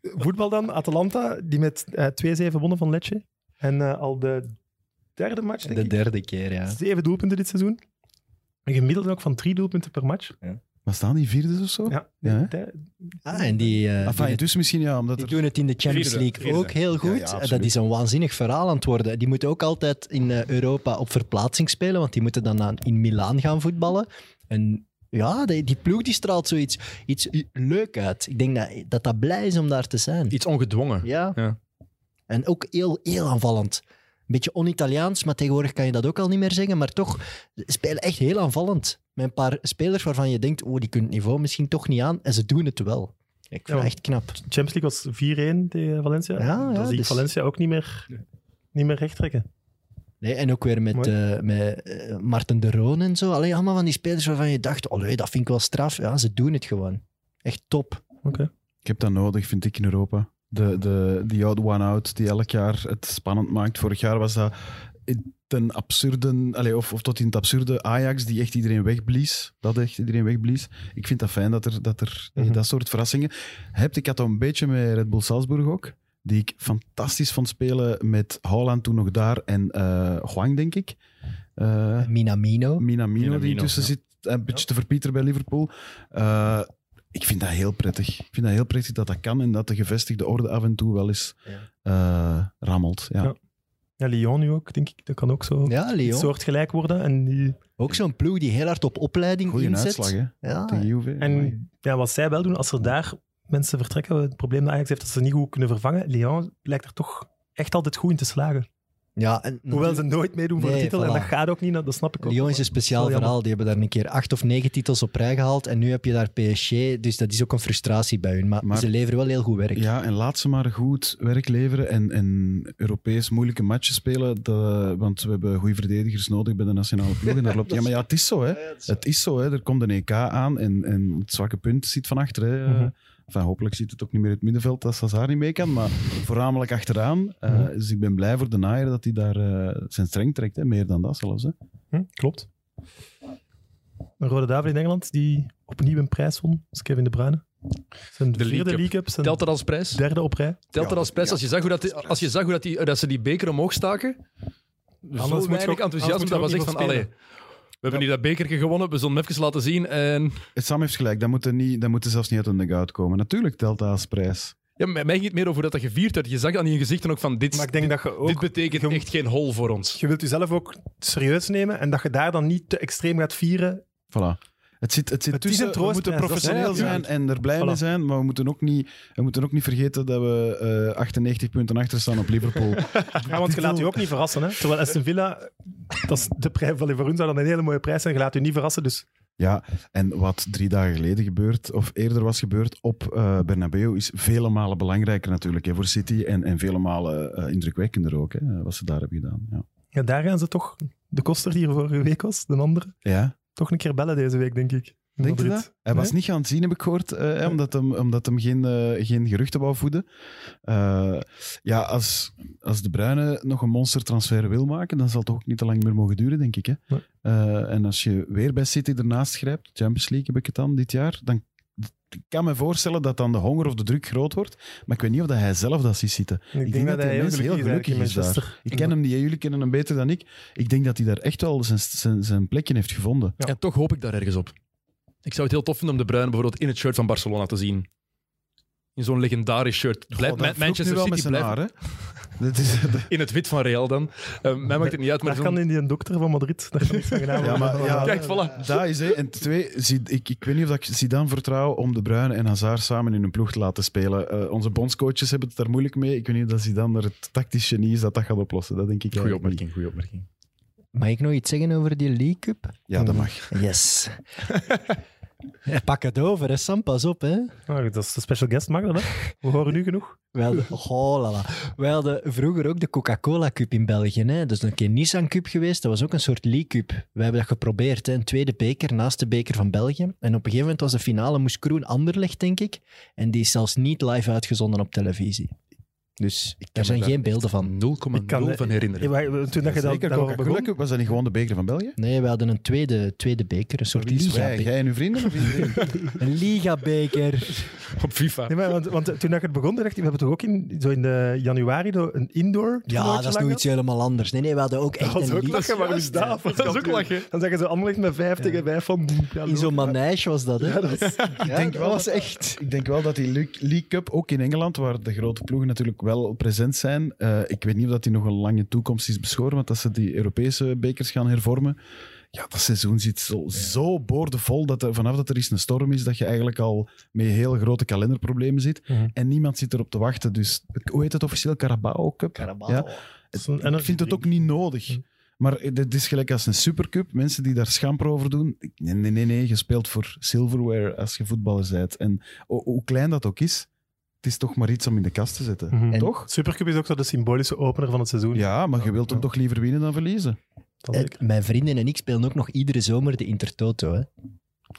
Voetbal dan, Atalanta, die met eh 2-7 wonnen van Lecce. En eh, al de derde match, denk De ik. derde keer, ja. Zeven doelpunten dit seizoen. Een gemiddelde ook van drie doelpunten per match. Wat staan die vierde of zo? Ja. Ja, Ah, en die, eh, Enfin, die, dus misschien ja, omdat die er... doen het in de Champions Vierde, League vierde. ook heel goed. ja, absoluut. dat is een waanzinnig verhaal aan het worden. Die moeten ook altijd in eh, Europa op verplaatsing spelen, want die moeten dan in Milaan gaan voetballen. En ja, die, die ploeg die straalt zoiets iets leuk uit. Ik denk dat, dat dat blij is om daar te zijn. Iets ongedwongen. Ja. Ja. En ook heel, heel aanvallend. Een beetje on-Italiaans, maar tegenwoordig kan je dat ook al niet meer zeggen. Maar toch, ze spelen echt heel aanvallend. Met een paar spelers waarvan je denkt, oh, die kunnen het niveau misschien toch niet aan. En ze doen het wel. Ik vind Ja, dat echt knap. Champions League was 4-1 tegen Valencia. Ja, ja, Dan zie ik dus- Valencia ook niet meer, niet meer recht trekken. Nee, en ook weer met, eh met eh, Marten de Roon en zo. Allee, allemaal van die spelers waarvan je dacht, oh, dat vind ik wel straf. Ja, ze doen het gewoon. Echt top. Oké. Ik heb dat nodig, vind ik, in Europa. De, de, die oud one-out die elk jaar het spannend maakt. Vorig jaar was dat ten absurde, allee, of, of tot in het absurde Ajax die echt iedereen wegblies. Dat echt iedereen wegblies. Ik vind dat fijn dat er, dat, er Mhm. dat soort verrassingen hebt. Ik had dat een beetje met Red Bull Salzburg ook. Die ik fantastisch vond spelen met Haaland toen nog daar en eh Huang, denk ik. Eh, Minamino. Minamino, die ja. zit, een beetje te verpieteren bij Liverpool. Eh, ik vind dat heel prettig. Ik vind dat heel prettig dat dat kan en dat de gevestigde orde af en toe wel eens Ja. eh, rammelt. Ja. Ja. Ja, Lyon nu ook, denk ik. Dat kan ook zo Ja, Lyon. soortgelijk worden. En, die, Ook zo'n ploeg die heel hard op opleiding Goeie inzet. uitslag, hè? Ja, Tegen en ja, wat zij wel doen, als er daar mensen vertrekken, het probleem dat Ajax heeft, dat ze niet goed kunnen vervangen. Lyon lijkt er toch echt altijd goed in te slagen. Ja en Hoewel ze nooit meedoen voor Nee, de titel. En voilà. dat gaat ook niet, dat snap ik ook. Lyon is een speciaal Wel jammer. verhaal. Die hebben daar een keer acht of negen titels op rij gehaald. En nu heb je daar PSG. Dus dat is ook een frustratie bij hun. Maar, Maar- ze leveren wel heel goed werk. Ja, en laat ze maar goed werk leveren en, en Europees moeilijke matchen spelen. Dat, want we hebben goede verdedigers nodig bij de nationale ploeg. En daar loopt, ja, maar ja, het is zo. Hè. Het is zo. Hè. Er komt een EK aan en, en het zwakke punt zit van achter. Hè. Mhm. Enfin, hopelijk zit het ook niet meer in het middenveld als Hazard niet mee kan, maar voornamelijk achteraan. Eh, Mhm. Dus ik ben blij voor de naaier dat hij daar eh, zijn streng trekt. Hè. Meer dan dat zelfs. Hè. Hm, klopt. Een Rode Duivel in Engeland die opnieuw een prijs won, was Kevin De Bruyne. Zijn De vierde League Cup. League Cup, zijn Telt dat als prijs? derde op rij. Telt Ja, dat als prijs? ja, als je zag hoe, dat, die- als je zag hoe dat, die, dat ze die beker omhoog staken, moet zo ook- weinig anders enthousiasme, dat was niet echt van, allee, we hebben hier dat bekertje gewonnen, we zullen hem even laten zien. En Sam heeft gelijk, dat moet, er niet, dat moet er zelfs niet uit een dugout komen. Natuurlijk telt dat als prijs. ja, mij mij ging het meer over dat dat gevierd werd. Je zag aan je gezichten ook van, dit, Maar ik denk dat je ook... dit betekent je- echt geen hol voor ons. Je wilt jezelf ook serieus nemen en dat je daar dan niet te extreem gaat vieren. Voilà. Het zit, het zit Het tussen, we moeten professioneel zijn en er blij Voilà. mee zijn, maar we moeten ook niet, we moeten ook niet vergeten dat we eh 98 punten achter staan op Liverpool. Ja, want je laat je ook niet verrassen. Hè? Terwijl Aston Villa, dat is de prijs, wel, voor hun zou dat een hele mooie prijs zijn. Je laat je niet verrassen. Dus ja, en wat drie dagen geleden gebeurd, of eerder was gebeurd op eh Bernabeu, is vele malen belangrijker natuurlijk hè, voor City en, en vele malen eh, indrukwekkender ook, hè, wat ze daar hebben gedaan. Ja. ja, daar gaan ze toch, de koster die er vorige week was, de andere, ja. Toch een keer bellen deze week, denk ik. Denk je dat? Hij was niet gaan zien, heb ik gehoord, eh, omdat hem, omdat hem geen, eh, geen geruchten wou voeden. Eh, ja, als, als de Bruyne nog een monstertransfer wil maken, dan zal het ook niet te lang meer mogen duren, denk ik. Hè? Nee. En als je weer bij City ernaast grijpt, Champions League heb ik het dan dit jaar, dan kan me voorstellen dat dan de honger of de druk groot wordt. Maar ik weet niet of dat hij zelf dat ziet zitten. Ik, denk dat, hij heel gelukkig, is eigenlijk in Manchester. Ik ken hem niet, jullie kennen hem beter dan ik. Ik denk dat hij daar echt wel zijn, zijn, zijn plekje heeft gevonden. Ja. En toch hoop ik daar ergens op. Ik zou het heel tof vinden om De Bruyne bijvoorbeeld in het shirt van Barcelona te zien. In zo'n legendarisch shirt. Blijf, nu Manchester City blijft haar, Dat is, in het wit van Real dan. Eh, mij maakt het niet uit, maar zo'n- kan in die dokter van Madrid. Daar kan niks van gedaan Ja, maar- ja, Kijk, voilà. Dat is hè. En twee, zie- ik, ik weet niet of ik Zidane vertrouw om De Bruyne en Hazard samen in een ploeg te laten spelen. Eh, onze bondscoaches hebben het daar moeilijk mee. Ik weet niet of dat Zidane er het tactisch genie is dat dat gaat oplossen. Dat denk ik Goeie opmerking, goeie opmerking. Mag ik nog iets zeggen over die League Cup? Ja, dat mag. Yes. Pak het over, hè, Sam. Pas op, hè. Ah, dat is de special guest, mag dat, hè? We horen nu genoeg. We hadden, oh. We hadden vroeger ook de Coca-Cola Cup in België. Hè. Dat is een keer Nissan Cup geweest. Dat was ook een soort League Cup. We hebben dat geprobeerd. Hè. Een tweede beker naast de beker van België. En op een gegeven moment was de finale Moes Kroen Anderlecht, denk ik. En die is zelfs niet live uitgezonden op televisie. Dus er zijn geen beelden van. 0,0 Ik kan- van herinneren. Ja, maar Toen dat je dat daarover begon, Cup, was dat niet gewoon de beker van België? Nee, we hadden een tweede, tweede beker. Een soort? Liga-beker. Jij en uw vrienden of? Een Liga-beker. Op FIFA. Nee, maar, want, want toen dat je het begon, dacht ik, we hebben toch ook in, zo in de januari een indoor Ja, dat is nog iets helemaal anders. Nee, nee, we hadden ook echt Dat was een ook lachen, maar is dat? Dat is ook lachen. Dan zeggen ze allemaal met vijf tegen vijf van... Ja, In zo'n manege was dat, hè? Ja, dat is- Ja, denk wel was dat- echt... Ik denk wel dat die League League Cup, ook in Engeland, waar de grote ploegen natuurlijk wel present zijn, eh, ik weet niet of dat die nog een lange toekomst is beschoren, want dat ze die Europese bekers gaan hervormen. Ja, dat seizoen zit zo, zo boordevol dat er, vanaf dat er eens een storm is, dat je eigenlijk al met heel grote kalenderproblemen zit. Mhm. En niemand zit erop te wachten. Dus, hoe heet het officieel? Carabao Cup? Carabao. Ja. een Ik vind het ook niet nodig. Maar het is gelijk als een supercup. Mensen die daar schamper over doen. Nee, nee, nee, nee. Je speelt voor silverware als je voetballer bent. En ho- hoe klein dat ook is, het is toch maar iets om in de kast te zetten. En- Toch? Supercup is ook zo de symbolische opener van het seizoen. Ja, maar je wilt hem toch liever winnen dan verliezen? Dat En zeker. mijn vrienden en ik spelen ook nog iedere zomer de Intertoto. Hè?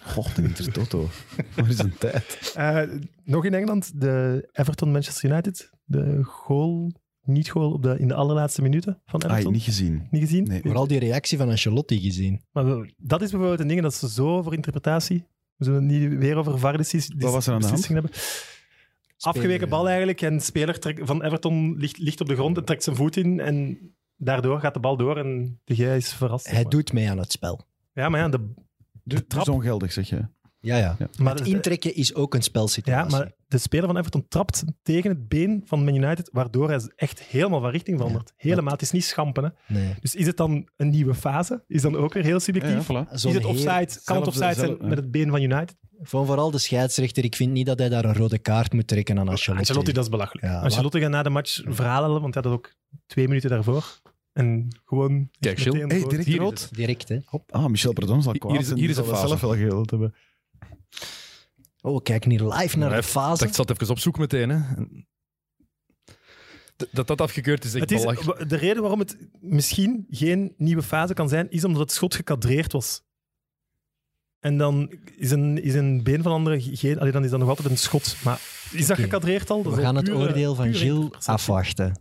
Goh, de Intertoto. Waar is een tijd? Eh, nog in Engeland, de Everton-Manchester United. De goal, niet goal op de, in de allerlaatste minuten van Ah, Everton. niet gezien. Niet gezien? Nee. Vooral die reactie van Ancelotti gezien. Maar we- dat is bijvoorbeeld een ding, dat is zo voor interpretatie. We zullen het niet weer over VAR-decis- Wat was er aan de hand? beslissingen hebben. Afgeweken bal eigenlijk en de speler trekt- van Everton ligt, ligt op de grond en trekt zijn voet in en daardoor gaat de bal door en de Gij is verrast. Hij doet mee aan het spel. Ja, maar ja, de, trap- ongeldig, zeg je. Ja, ja. maar Het intrekken is ook een Ja, spelsituatie. maar de speler van Everton trapt tegen het been van Man United, waardoor hij echt helemaal van richting verandert. Helemaal, het is niet schampen. Hè. Nee. Dus is het dan een nieuwe fase? Is dan ook weer heel Ja, subjectief? ja, voilà. Is het offside? Kan het offside zijn ja. met het been van United? Van vooral de scheidsrechter. Ik vind niet dat hij daar een rode kaart moet trekken aan Ancelotti. Ancelotti, dat is belachelijk. Ja, Ancelotti gaat na de match verhalen, want hij had dat ook twee minuten daarvoor. En gewoon... Kijk, Hey, direct Hier is rood. Direct, hè. Ah, Michel Perdon zal Hier kwaad is- zijn. hier is de zal dat fase. zelf wel geheeld hebben. Oh, we kijken hier live naar de fase. dacht, ik zat even op zoek meteen. Hè. Dat dat afgekeurd is, echt Het is, de reden waarom het misschien geen nieuwe fase kan zijn, is omdat het schot gekadreerd was. En dan is een, is een been van andere geen... Allee, dan is dat nog altijd een schot. Maar is dat Oké. gekadreerd al? Dat We gaan al het oordeel van Gilles afwachten.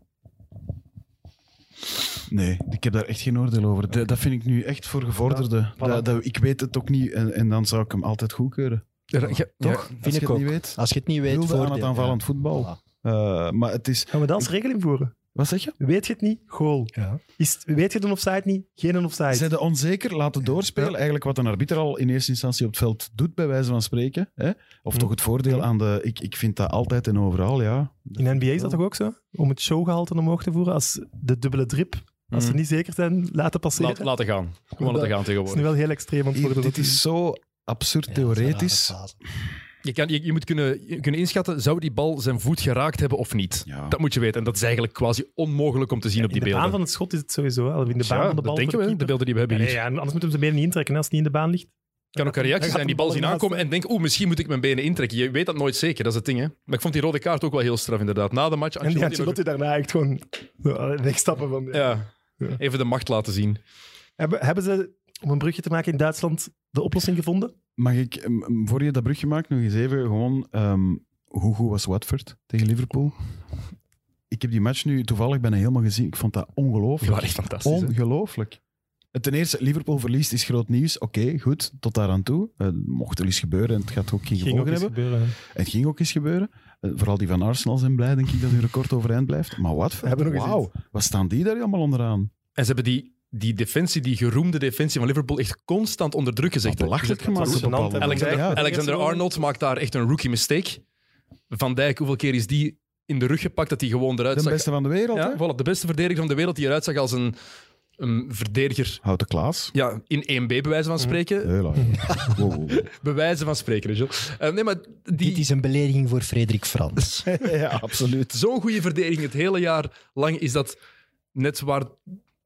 Nee, ik heb daar echt geen oordeel over. De- dat vind ik nu echt voor gevorderden. voilà. Dat, dat, ik weet het ook niet en, en dan zou ik hem altijd goedkeuren. Ja, ja, Toch? ja. Als Vind je ik het ook. niet weet. Als je het niet weet, voordeel. het aanvallend Ja. voetbal. Voilà. Eh, maar het is... Gaan we dat als regel invoeren? Wat zeg je? Weet je het niet? Goal. Ja. Is, het- weet je de offside niet? Geen offside. Zijn de onzeker laten doorspelen? Ja. Eigenlijk wat een arbiter al in eerste instantie op het veld doet, bij wijze van spreken. Hè? Of toch het voordeel aan de... Ik, ik vind dat altijd en overal, ja. In NBA is dat toch ook zo? Om het showgehalte omhoog te voeren? Als de dubbele drip, als ze Mhm. niet zeker zijn, laten passeren. Laat, laten gaan. Gewoon Dat- laten gaan dat is nu tegenwoordig. wel heel extreem om het Hier, worden. dit is zo absurd Ja, theoretisch. Je, kan, je, je moet kunnen, je- kunnen inschatten, zou die bal zijn voet geraakt hebben of niet? Ja. Dat moet je weten. En dat is eigenlijk quasi onmogelijk om te zien op in die de beelden. baan van het schot is het sowieso. Of in de baan Ja, van de bal dat denken we, de de beelden die we hebben Ja, hier. nee, ja, anders moeten we zijn benen niet intrekken als het niet in de baan ligt. kan ook een reactie zijn, die de bal zien aankomen en denken, oeh, misschien moet ik mijn benen intrekken. Je weet dat nooit zeker, dat is het ding. Hè? Maar ik vond die rode kaart ook wel heel straf, inderdaad. Na de match, En die Ancelotti nog- Ancelotti daarna echt gewoon wegstappen van... ja, Ja. Even de macht laten zien. Hebben, hebben ze, om een brugje te maken in Duitsland, de oplossing gevonden? Mag ik, voor je dat brugje maakt, nog eens even gewoon... ehm, hoe goed was Watford tegen Liverpool? Ik heb die match nu toevallig bijna helemaal gezien. Ik vond dat ongelooflijk. waren echt fantastisch. Ongelooflijk. Ten eerste, Liverpool verliest is groot nieuws. Oké, goed, tot daaraan toe. Eh, mocht er eens gebeuren en het gaat ook geen Ging ook gevolgen hebben. gebeuren. Het ging ook eens gebeuren. Eh, vooral die van Arsenal zijn blij, denk ik, dat hun record overeind blijft. Maar wat? We hebben nog eens Wauw, wat staan die daar allemaal onderaan? En ze hebben die die defensie, die geroemde defensie van Liverpool, echt constant onder druk gezegd. belachelijk gemaakt. Alexander, Ja, Alexander Arnold maakt daar echt een rookie mistake. Van Dijk, hoeveel keer is die in de rug gepakt dat hij gewoon eruit De zag? beste van de wereld, ja, hè? voilà, de beste verdediger van de wereld die eruit zag als een, een verdediger Houten Klaas. ja, in 1B, bij wijze van spreken. Heel Wow, wow, wow. Bij wijze van spreken, Jules. Eh, nee, maar Dit die, is een belediging voor Frederik Frans. ja, absoluut. zo'n goede verdediging het hele jaar lang is dat net waar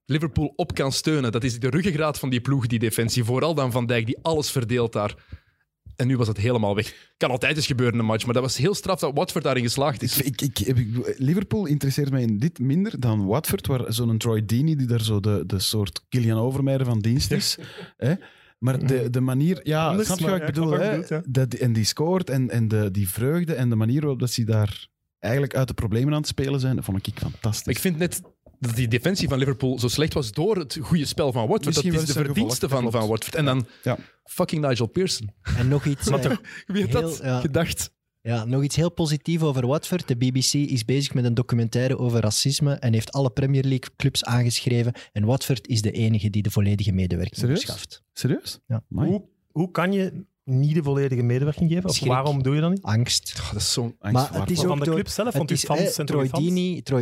Liverpool op kan steunen. Dat is de ruggengraat van die ploeg, die defensie. Vooral dan Van Dijk, die alles verdeelt daar. En nu was het helemaal weg. Kan altijd eens gebeuren in een match, maar dat was heel straf dat Watford daarin geslaagd is. Ik, ik, ik- Liverpool interesseert mij in dit minder dan Watford, waar zo'n Troy Deeney, die daar zo de, de soort Kilian Overmeijer van dienst is. hè? Maar de, de manier, ja, Anders, snap je wat ik bedoel? hè? bedoelt, ja. dat, en die scoort en, en de, die vreugde en de manier waarop dat ze daar eigenlijk uit de problemen aan het spelen zijn, dat vond ik fantastisch. Ik vind net dat die defensie van Liverpool zo slecht was door het goede spel van Watford. Misschien dat is de verdienste van, van. Watford. En dan Ja. fucking Nigel Pearson. En nog iets, Wat eh, toch? Wie dat ja. gedacht? ja, nog iets heel positiefs over Watford. De BBC is bezig met een documentaire over racisme en heeft alle Premier League clubs aangeschreven. En Watford is de enige die de volledige medewerking Serieus? verschaft. Serieus? Ja. Hoe, hoe kan je niet de volledige medewerking geven? Of Schrik. waarom doe je dat niet? Angst. Oh, dat is zo'n... Angst Maar het is ook Van de door- club zelf, want is, fans zijn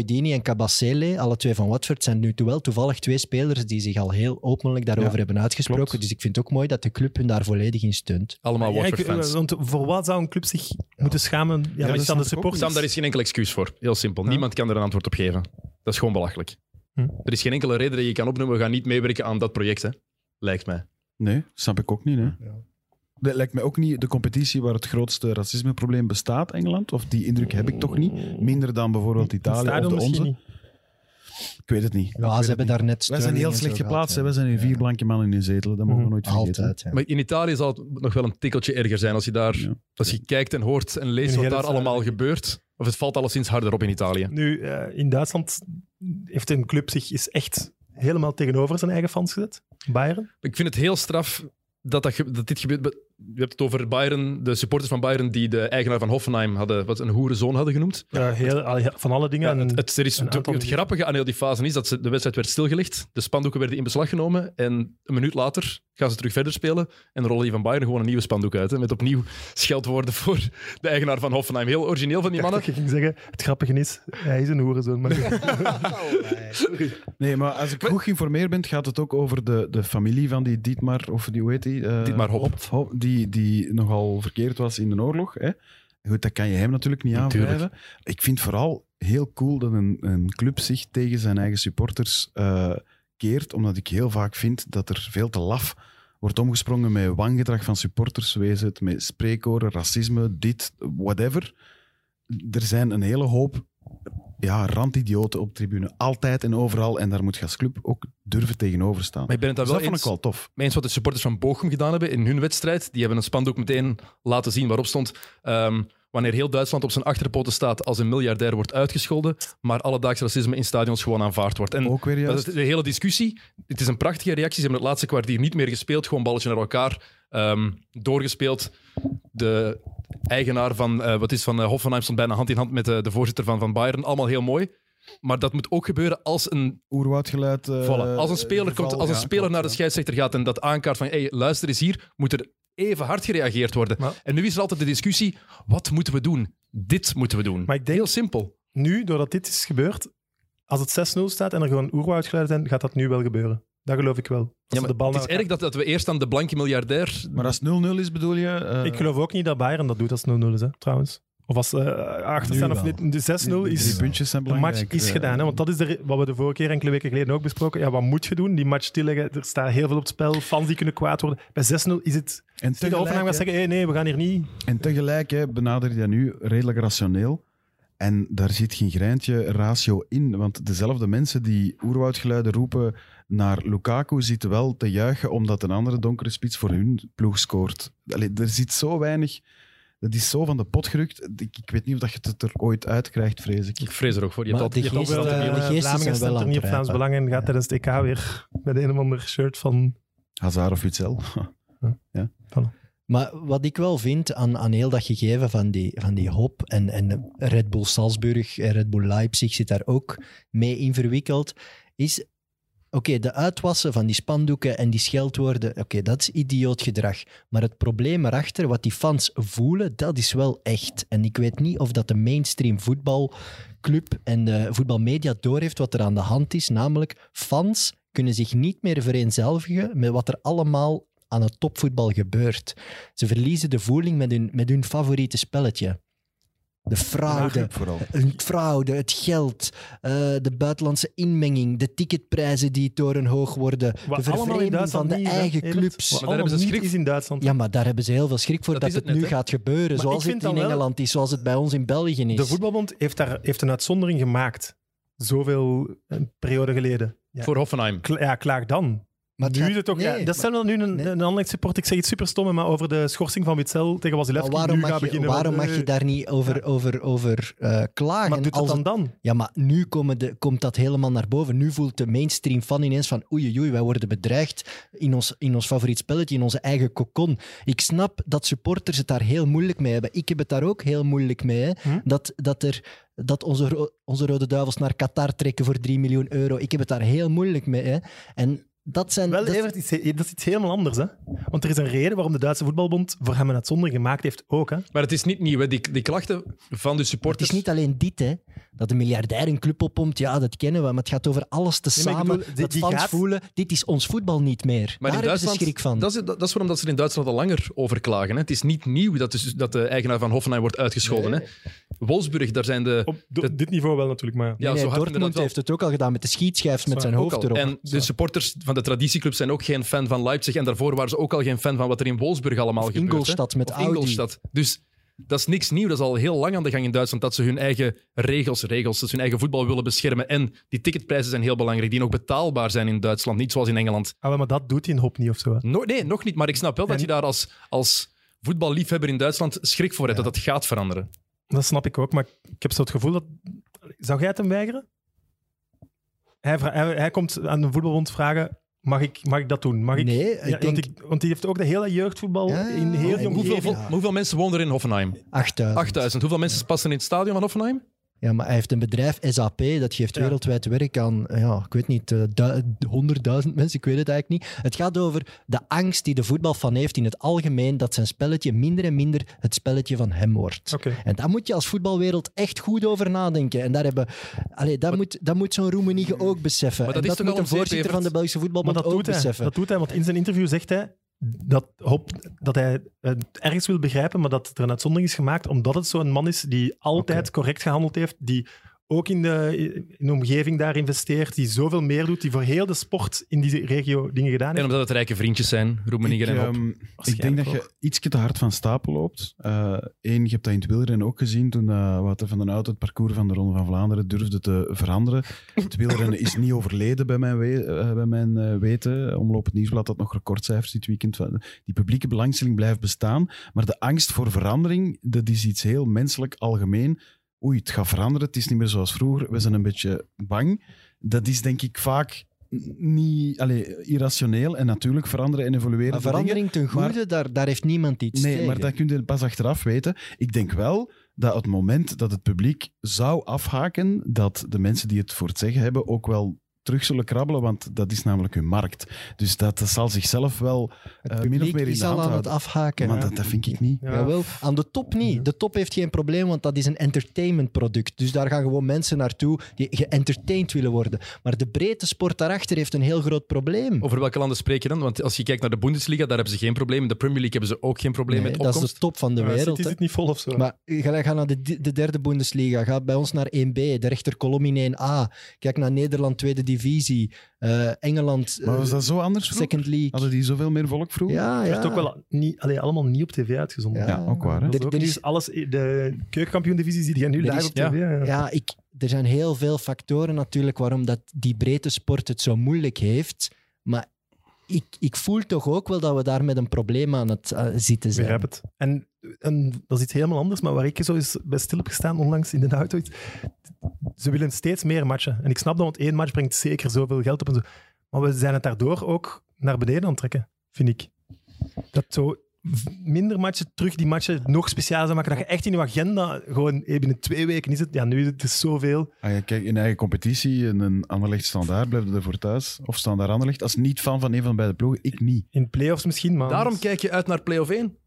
Deeney en Cabasele, alle twee van Watford, zijn nu toe wel toevallig twee spelers die zich al heel openlijk daarover Ja, hebben uitgesproken. klopt. Dus ik vind het ook mooi dat de club hun daar volledig in steunt. Allemaal Ja, Watford-fans. want voor wat zou een club zich moeten schamen? Ja, maar dat is de ik ook supporters. Sam, daar is geen enkel excuus voor. Heel simpel. Ja. Niemand kan er een antwoord op geven. Dat is gewoon belachelijk. Hm. Er is geen enkele reden dat je kan opnoemen, we gaan niet meewerken aan dat project. Hè. Lijkt mij. Nee, snap ik ook niet. Hè? Dat lijkt mij ook niet de competitie waar het grootste racismeprobleem bestaat, Engeland. Of die indruk heb ik toch niet. Minder dan bijvoorbeeld Italië of de onze. niet. Ik weet het niet. Ja, ze hebben niet. daar net Wij zijn heel slecht geplaatst. Wij zijn hier vier blanke mannen in zetelen. Dat mogen we nooit vergeten. Altijd. ja. Maar in Italië zal het nog wel een tikkeltje erger zijn als je daar, Ja. als je kijkt en hoort en leest In wat daar het allemaal gebeurt. Of het valt alleszins harder op in Italië. Nu, eh, in Duitsland heeft een club zich is echt helemaal tegenover zijn eigen fans gezet. Bayern. Ik vind het heel straf dat, dat, ge- dat dit gebeurt. Je hebt het over Bayern, de supporters van Bayern die de eigenaar van Hoffenheim hadden, wat een hoerenzoon hadden genoemd. Ja, heel, van alle dingen. Ja, het, het, er is, het, grappige aan heel die fase is dat ze, de wedstrijd werd stilgelegd, de spandoeken werden in beslag genomen en een minuut later gaan ze terug verder spelen en rollen die van Bayern gewoon een nieuwe spandoek uit. Hè, met opnieuw scheldwoorden voor de eigenaar van Hoffenheim. Heel origineel van die ik dacht mannen. dat je ging zeggen, het grappige is, hij is een hoerenzoon. Maar Nee, maar als ik goed geïnformeerd ben, gaat het ook over de, de familie van die Dietmar, of die, hoe heet die? Eh, Dietmar Hopp. Die, die nogal verkeerd was in de oorlog. Hè? Goed, dat kan je hem natuurlijk niet aanwrijven. Ik vind vooral heel cool dat een, een club zich tegen zijn eigen supporters eh, keert, omdat ik heel vaak vind dat er veel te laf wordt omgesprongen met wangedrag van supporters, wees het met spreekoren, racisme, dit, whatever. Er zijn een hele hoop ja, randidioten op tribune, altijd en overal, en daar moet je als club ook durven tegenover staan. Maar ik ben het daar Dus wel dat vond ik wel tof. mee eens wat de supporters van Bochum gedaan hebben in hun wedstrijd. Die hebben een spandoek meteen laten zien waarop stond... ehm, wanneer heel Duitsland op zijn achterpoten staat als een miljardair wordt uitgescholden, maar alledaags racisme in stadions gewoon aanvaard wordt. En Ook weer Dat juist. is de hele discussie. Het is een prachtige reactie. Ze hebben het laatste kwartier niet meer gespeeld. Gewoon balletje naar elkaar. ehm, doorgespeeld. De eigenaar van, eh, wat is van eh, Hoffenheim stond bijna hand in hand met eh, de voorzitter van, van Bayern. Allemaal heel mooi. Maar dat moet ook gebeuren als een, Oerwoudgeluid. eh, voilà, als een speler, geval, komt, als een ja, speler klopt, naar de ja. scheidsrechter gaat en dat aankaart van hey, luister eens hier, moet er even hard gereageerd worden. Maar- En nu is er altijd de discussie, wat moeten we doen? Dit moeten we doen. Maar ik denk- Heel simpel. nu, doordat dit is gebeurd, als het 6-0 staat en er gewoon oerwoudgeluiden zijn, gaat dat nu wel gebeuren. Dat geloof ik wel. Ja, de bal het is elkaar- erg dat, dat we eerst aan de blanke miljardair... Maar als het 0-0 is, bedoel je? eh, Ik geloof ook niet dat Bayern dat doet als het 0-0 is, hè, trouwens. Of als ze achter staan of niet. De 6-0 die drie is... puntjes zijn De match belangrijk. is eh, gedaan, hè? want dat is de, wat we de vorige keer, enkele weken geleden ook besproken. Ja, wat moet je doen? Die match stilleggen, er staat heel veel op het spel, fans die kunnen kwaad worden. Bij 6-0 is het... En De Hoffenheim tegelijk, gaat zeggen, hey, nee, we gaan hier niet... en tegelijk hè, benader je dat nu redelijk rationeel. En daar zit geen greintje ratio in. Want dezelfde mensen die oerwoudgeluiden roepen naar Lukaku zitten wel te juichen omdat een andere donkere spits voor hun ploeg scoort. Allee, er zit zo weinig... Dat is zo van de pot gerukt. Ik, ik weet niet of dat je het er ooit uitkrijgt, vrees ik. Ik vrees er ook voor. Je hebt altijd- de geest, een de geesten Vlamingen zijn wel stemt er niet op het Vlaams. Belang en gaat Ja. tijdens het EK weer met een of ander shirt van... Hazard of Witzel. Maar wat ik wel vind aan, aan heel dat gegeven van die, van die hop en, en Red Bull Salzburg en Red Bull Leipzig zit daar ook mee in verwikkeld, is Oké, de uitwassen van die spandoeken en die scheldwoorden, oké, dat is idioot gedrag. Maar het probleem erachter, wat die fans voelen, dat is wel echt. En ik weet niet of dat de mainstream voetbalclub en de voetbalmedia doorheeft wat er aan de hand is. Namelijk, fans kunnen zich niet meer vereenzelvigen met wat er allemaal aan het topvoetbal gebeurt. Ze verliezen de voeling met hun, met hun favoriete spelletje. De fraude, het fraude, het geld, eh, de buitenlandse inmenging, de ticketprijzen die torenhoog worden, Wat de vervreemding van de niet eigen clubs. Maar daar hebben ze schrik- is in Duitsland. Ja, maar daar hebben ze heel veel schrik voor Dat het, het nu gaat gebeuren, Maar zoals het in Engeland is, zoals het bij ons in België is. De voetbalbond heeft, daar, heeft een uitzondering gemaakt. Zoveel een periode geleden. Ja, Voor Hoffenheim. Kla- ja klaar dan. Maar nu gaat- het toch, nee, ja, dat stellen we nu een, nee. een Anderlecht support. Ik zeg iets super stom, maar over de schorsing van Witzel tegen maar Wasilewski. waarom nu mag, gaat je, beginnen waarom mag eh, je daar niet over, over, over eh, klagen? Maar doet dan dan? Ja, maar nu komen de, komt dat helemaal naar boven. Nu voelt de mainstream fan ineens van oei, oei, wij worden bedreigd in ons, in ons favoriet spelletje, in onze eigen kokon. Ik snap dat supporters het daar heel moeilijk mee hebben. Ik heb het daar ook heel moeilijk mee. Hè? Hm? Dat, dat, er, dat onze, onze Rode Duivels naar Qatar trekken voor 3 miljoen euro. Ik heb het daar heel moeilijk mee. Hè? En dat zijn... Wel, dat- Evert, dat is iets helemaal anders. Hè? Want er is een reden waarom de Duitse voetbalbond voor hem een uitzondering gemaakt heeft ook. Hè? Maar het is niet nieuw. Hè. Die, die klachten van de het supporters... is niet alleen dit, hè. Dat de miljardair een club oppompt, ja, dat kennen we. Maar het gaat over alles te Nee, samen. bedoel, dat die fans gaat- voelen, dit is ons voetbal niet meer. Maar Daar in hebben ze Duitsland, schrik van. Dat is, dat, dat is waarom dat ze er in Duitsland al langer over klagen. Hè. Het is niet nieuw dat de, dat de eigenaar van Hoffenheim wordt uitgescholden. Hè. Wolfsburg, daar zijn de... Op dit niveau wel natuurlijk, maar... Ja, Nee, nee, zo Dortmund heeft het ook al gedaan met de schietschijf met zijn hoofd erop. En de supporters van de traditieclubs zijn ook geen fan van Leipzig. En daarvoor waren ze ook al geen fan van wat er in Wolfsburg allemaal Of gebeurt. hè. Ingolstadt met Of Audi. Ingolstadt. Dus dat is niks nieuw. Dat is al heel lang aan de gang in Duitsland. Dat ze hun eigen regels, regels, dat ze hun eigen voetbal willen beschermen. En die ticketprijzen zijn heel belangrijk. Die nog betaalbaar zijn in Duitsland. Niet zoals in Engeland. Ah, maar dat doet hij in Hop niet of zo. No- nee, nog niet. Maar ik snap wel dat je daar als, als voetballiefhebber in Duitsland schrik voor hebt. Ja. Dat dat gaat veranderen. Dat snap ik ook, maar ik heb zo het gevoel dat... Zou jij het hem weigeren? Hij, vra- hij, hij komt aan de voetbalbond vragen, mag ik, mag ik dat doen? Mag ik... Nee, Ja, ik want, denk ik, want die heeft ook de hele jeugdvoetbal Ja, in heel die Hoeveel, hoeveel mensen wonen er in Hoffenheim? 8000. 8000. Hoeveel mensen passen in het stadion van Hoffenheim? Ja, maar hij heeft een bedrijf, SAP, dat geeft Ja. wereldwijd werk aan, ja, ik weet niet, eh, du- 100.000 mensen, ik weet het eigenlijk niet. Het gaat over de angst die de voetbalfan heeft in het algemeen, dat zijn spelletje minder en minder het spelletje van hem wordt. En daar moet je als voetbalwereld echt goed over nadenken. En daar, hebben, allee, dat, moet, dat moet zo'n Roemenige ook beseffen. Maar dat moet een voorzitter van de Belgische voetbalbond dat ook doet, hij, beseffen. dat doet hij, want in zijn interview zegt hij dat, hoop, dat hij het ergens wil begrijpen, maar dat er een uitzondering is gemaakt omdat het zo'n man is die altijd correct gehandeld heeft, die ook in de, in de omgeving daar investeert, die zoveel meer doet, die voor heel de sport in die regio dingen gedaan En heeft. omdat het rijke vriendjes zijn, Roemenigen Ik, en op. ehm, ik denk dat je iets te hard van stapel loopt. Eén, je hebt dat in het wielrennen ook gezien toen uh, Wouter van den Auto het parcours van de Ronde van Vlaanderen durfde te veranderen. Het wielrennen is niet overleden bij mijn, we uh, bij mijn uh, weten. Omloop het Nieuwsblad had nog recordcijfers dit weekend. Die publieke belangstelling blijft bestaan. Maar de angst voor verandering, dat is iets heel menselijk, algemeen. Oei, het gaat veranderen, het is niet meer zoals vroeger. We zijn een beetje bang. Dat is denk ik vaak niet allee, irrationeel en natuurlijk veranderen en evolueren. Maar verandering ten goede, maar, daar, daar heeft niemand iets nee, tegen. maar dat kun je pas achteraf weten. Ik denk wel dat het moment dat het publiek zou afhaken, dat de mensen die het voor het zeggen hebben ook wel terug zullen krabbelen, want dat is namelijk hun markt. Dus dat, dat zal zichzelf wel uh, min of meer in is de hand aan het afhaken. Maar dat, dat vind ik niet. Ja. Jawel, aan de top niet. De top heeft geen probleem, want dat is een entertainmentproduct. Dus daar gaan gewoon mensen naartoe die geëntertained willen worden. Maar de breedte sport daarachter heeft een heel groot probleem. Over welke landen spreek je dan? Want als je kijkt naar de Bundesliga, daar hebben ze geen probleem. In de Premier League hebben ze ook geen probleem Nee, met dat is opkomst. de top van de Ja, wereld. City hè. zit niet vol of zo. Maar ga, ga naar de, de derde Bundesliga, ga bij ons naar 1B, de rechterkolom in 1A. Kijk naar Nederland, tweede divisie. Eh, Engeland, Maar was eh, dat zo anders vroeger? second league. Hadden die zoveel meer volk vroeger? Ja, Het ja. werd ook wel niet, allee, allemaal niet op tv uitgezonden. Ja. Ja, ook waar. Hè? Er- ook er is- alles, de keukenkampioen-divisie zie je nu live is- op tv. Ja. Ja, ik, er zijn heel veel factoren natuurlijk waarom dat die breedte sport het zo moeilijk heeft. Maar ik, ik voel toch ook wel dat we daar met een probleem aan het eh, zitten zijn. begrijp het. En, en dat is iets helemaal anders, maar waar ik zo eens bij stil heb gestaan onlangs in de auto, is, ze willen steeds meer matchen. En ik snap dat, want één match brengt zeker zoveel geld op en zo. Maar we zijn het daardoor ook naar beneden aan het trekken, vind ik. Dat zo minder matchen terug die matchen nog speciaal zijn maken. Dat je echt in je agenda gewoon binnen twee weken is het. Ja, nu is het dus zoveel. Ah, ja, kijk, in eigen competitie, in een Anderlecht standaard, blijf je ervoor thuis. Of standaard Anderlecht. Als niet fan van een van beide ploegen, ik niet. In playoffs misschien, maar... Daarom kijk je uit naar play-off 1.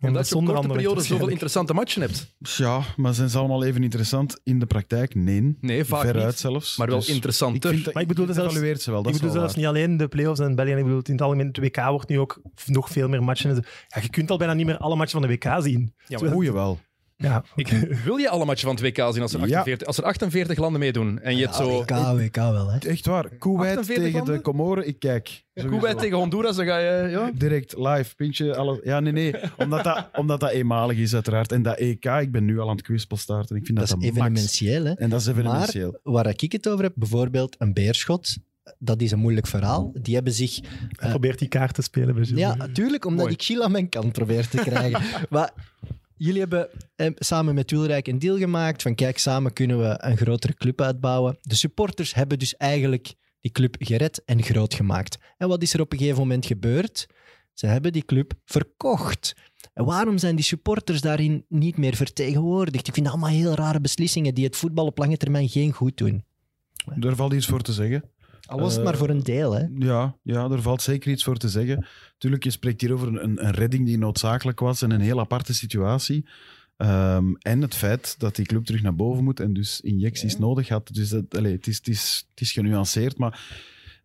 Omdat je op korte periode zoveel interessante matchen hebt. Ja, maar zijn ze allemaal even interessant in de praktijk? Nee. Nee, vaak Veruit niet. zelfs. Maar wel Dus interessanter. Ik vind dat, Maar ik bedoelde zelfs- evalueert ze wel. Dat ik bedoel wel zelfs waar. niet alleen de playoffs en België. Ik bedoel, in het algemeen, het WK wordt nu ook nog veel meer matchen. en zo. Ja, je kunt al bijna niet meer alle matchen van de WK zien. Ja, Terwijl- Goeie wel. Ja, Ik, wil je alle matchen van het WK zien als er, Ja. 48, als er 48 landen meedoen? En je hebt Ja, zo... WK, WK wel, hè. Echt waar. Kuwait 48 tegen landen? de Comoren, ik kijk. Kuwait tegen Honduras, dan ga je... Ja. Direct, live, pintje, alles. Ja, nee, nee. Omdat dat, omdat dat eenmalig is, uiteraard. En dat EK, ik ben nu al aan het quizpel starten. Ik vind dat Dat is dat evenementieel, hè. En dat is evenementieel. Waar ik het over heb, bijvoorbeeld een beerschot, dat is een moeilijk verhaal. Die hebben zich... hij probeert die kaart te spelen bij Gilles. Ja, natuurlijk, omdat Mooi. ik Gilles aan mijn kant probeer te krijgen. maar jullie hebben eh, samen met Wilrijk een deal gemaakt van kijk, samen kunnen we een grotere club uitbouwen. De supporters hebben dus eigenlijk die club gered en groot gemaakt. En wat is er op een gegeven moment gebeurd? Ze hebben die club verkocht. En waarom zijn die supporters daarin niet meer vertegenwoordigd? Ik vind dat allemaal heel rare beslissingen die het voetbal op lange termijn geen goed doen. Daar valt iets voor te zeggen. Al was het maar voor een deel, hè. Ja, ja, er valt zeker iets voor te zeggen. Tuurlijk, je spreekt hier over een, een redding die noodzakelijk was en een heel aparte situatie. Ehm, en het feit dat die club terug naar boven moet en dus injecties nodig had. Dus dat, allee, het, is, het, is, het is genuanceerd, maar...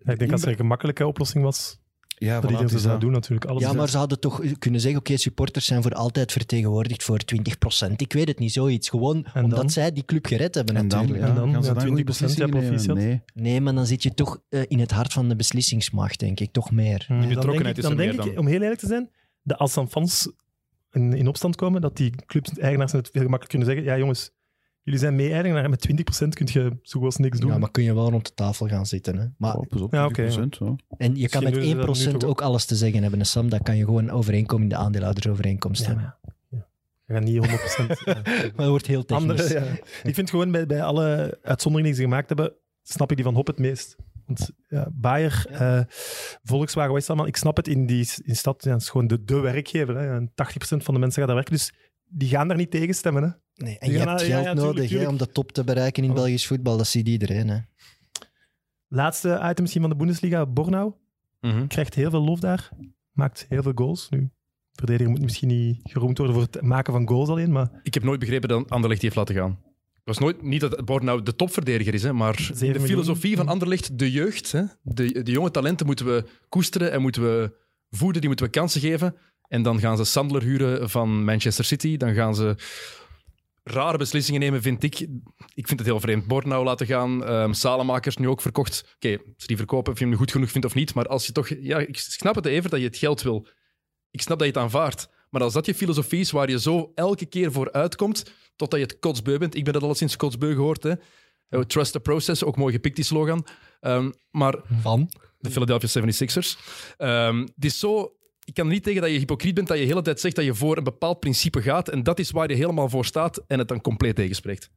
Ja, ik denk als er een gemakkelijke oplossing was, Ja, dat is dat. doen natuurlijk. Alles Ja, maar ze hadden toch kunnen zeggen, oké, supporters zijn voor altijd vertegenwoordigd voor 20%. Ik weet het niet, zoiets. Gewoon En omdat dan? zij die club gered hebben En dan, natuurlijk. ja, En dan? gaan ze Ja, dan goede 20% beslissingen ja, nemen? proficiat. Nee. Nee, maar dan zit je toch eh, in het hart van de beslissingsmacht, denk ik. Toch meer. Hmm, dan denk betrokkenheid ik, is dan er denk meer ik, om heel eerlijk te zijn, dat als dan fans in, in opstand komen, dat die clubs-eigenaars het veel gemakkelijk kunnen zeggen, ja jongens, jullie zijn mee-eigenaar en met 20% kun je zo goed als niks doen. Ja, maar kun je wel rond de tafel gaan zitten. Hè? Maar, Oh, pas op, Ja, oké, 20%, ja. en je kan met 1% toch ook? ook alles te zeggen hebben. En Sam, dat kan je gewoon overeenkomen in de aandeelhoudersovereenkomst Ja, hebben. ja. Ja. We gaan niet 100%. ja. Maar dat wordt heel technisch. Andere, ja. Ik vind gewoon bij, bij alle uitzonderingen die ze gemaakt hebben, snap ik die van Hop het meest. Want ja, Bayer, eh, Volkswagen, wat is dat allemaal? Ik snap het, in die in stad ja, het is gewoon de, de werkgever. Hè. En 80% van de mensen gaat daar werken, dus die gaan daar niet tegen stemmen. Hè. Nee, en je hebt ja, geld tuurlijk, nodig hè, om de top te bereiken in Oh. Belgisch voetbal. Dat ziet iedereen. Hè. Laatste item misschien van de Bundesliga, Bornau. Mhm. Krijgt heel veel lof daar, maakt heel veel goals. Nu, verdediger moet misschien niet geroemd worden voor het maken van goals alleen, maar Ik heb nooit begrepen dat Anderlecht die heeft laten gaan. Het was nooit, niet dat Bord nou de topverdediger is, hè, maar de miljoen. filosofie van Anderlecht, de jeugd, hè, de, de jonge talenten moeten we koesteren en moeten we voeden, die moeten we kansen geven. En dan gaan ze Sandler huren van Manchester City, dan gaan ze rare beslissingen nemen, vind ik. Ik vind het heel vreemd. Bornau laten gaan, Salemakers nu ook verkocht. Oké, ze die verkopen, of je hem goed genoeg vindt of niet, maar als je toch... Ja, ik snap het, Evert, dat je het geld wil. Ik snap dat je het aanvaardt. Maar als dat je filosofie is waar je zo elke keer voor uitkomt, totdat je het kotsbeu bent. Ik ben dat al sinds kotsbeu gehoord. Hè. Eh, Trust the process, ook mooi gepikt die slogan. Ehm, maar Van? de Philadelphia 76ers. Ehm, het is zo... Ik kan er niet tegen dat je hypocriet bent, dat je de hele tijd zegt dat je voor een bepaald principe gaat. En dat is waar je helemaal voor staat en het dan compleet tegenspreekt.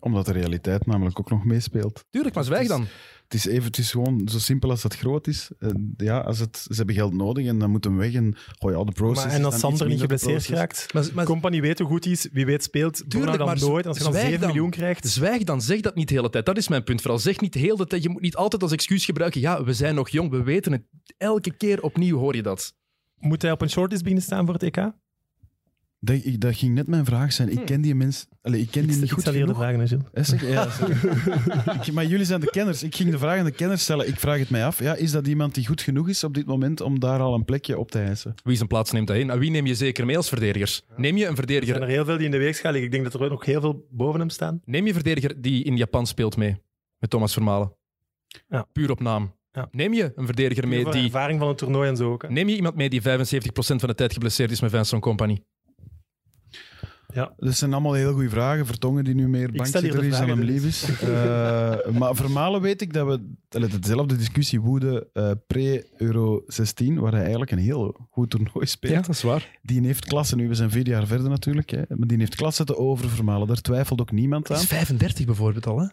Omdat de realiteit namelijk ook nog meespeelt. Tuurlijk, maar zwijg dan. Het is, even, het is gewoon zo simpel als het groot is. Eh, ja, als het, ze hebben geld nodig en dan moeten we weg. En, oh ja, de process Maar, en als Sander niet geblesseerd geraakt, Maar, maar Company weet hoe goed hij is, wie weet speelt. Tuurlijk, dan maar nooit. Als je dan zwijg 7 dan. miljoen krijgt, Zwijg dan, zeg dat niet de hele tijd. Dat is mijn punt vooral. Zeg niet de hele tijd. Je moet niet altijd als excuus gebruiken. Ja, we zijn nog jong, we weten het. Elke keer opnieuw hoor je dat. Moet hij op een shortlist beginnen staan voor het EK? Dat, ik- dat ging net mijn vraag zijn. Ik ken die mens... Allee, ik ken die Ik, niet ik goed stel hier de vragen, hè, Gilles. Hè, zeg? Ja, maar jullie zijn de kenners. Ik ging de vraag aan de kenners stellen. Ik vraag het mij af. Ja, is dat iemand die goed genoeg is op dit moment om daar al een plekje op te eisen? Wie zijn plaats neemt hij in? En wie neem je zeker mee als verdedigers? Neem je een Er verdediger, zijn er heel veel die in de weegschaal liggen. Ik denk dat er ook nog heel veel boven hem staan. neem je een verdediger die in Japan speelt mee? Met Thomas Vermalen. Ja. Puur op naam. Ja. Neem je een verdediger mee die... ervaring van het toernooi en zo ook. hè. Neem je iemand mee die 75% van de tijd geblesseerd is met Vincent Company? Dat zijn allemaal heel goede vragen. Vertongen die nu meer bankzitter is dan hem dus. lief is. Eh, maar Vermalen weet ik dat we dezelfde discussie woeden eh, pre-Euro 16, waar hij eigenlijk een heel goed toernooi speelt. dat is waar. Die heeft klasse nu. We zijn vier jaar verder natuurlijk. Hè, maar die heeft klasse te over Vermalen. Daar twijfelt ook niemand Hij aan. is 35 bijvoorbeeld al, hè?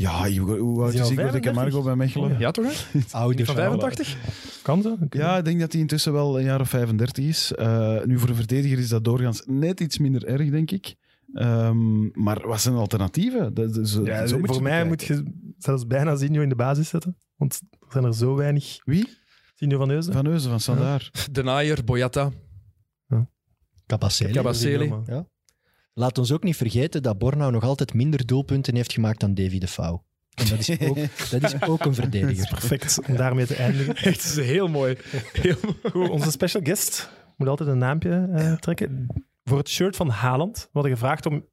Ja, hoe hoe oud Is Igor de 35? Camargo bij Mechelen? Oh, ja. Ja, toch? Hè? Van 85? Kan zo? Ja, ik denk dat hij intussen wel een jaar of 35 is. Eh, nu, voor een verdediger is dat doorgaans net iets minder erg, denk ik. Ehm, maar wat zijn alternatieven? Dat, dat- zo, Ja, zo moet je voor mij moet je zelfs bijna Zinho in de basis zetten. Want er zijn er zo weinig. Wie? Zinho van Eusen. Van Eusen, van Standaard. De Naaier, Boyata. Cabaceli. Cabaceli. Ja. Laat ons ook niet vergeten dat Bornau nog altijd minder doelpunten heeft gemaakt dan Davy de Pauw. En dat is ook, dat is ook een is verdediger. perfect om daarmee te eindigen. Echt, het is heel mooi. Heel mooi. Onze special guest moet altijd een naampje eh, trekken. Voor het shirt van Haaland we hadden gevraagd om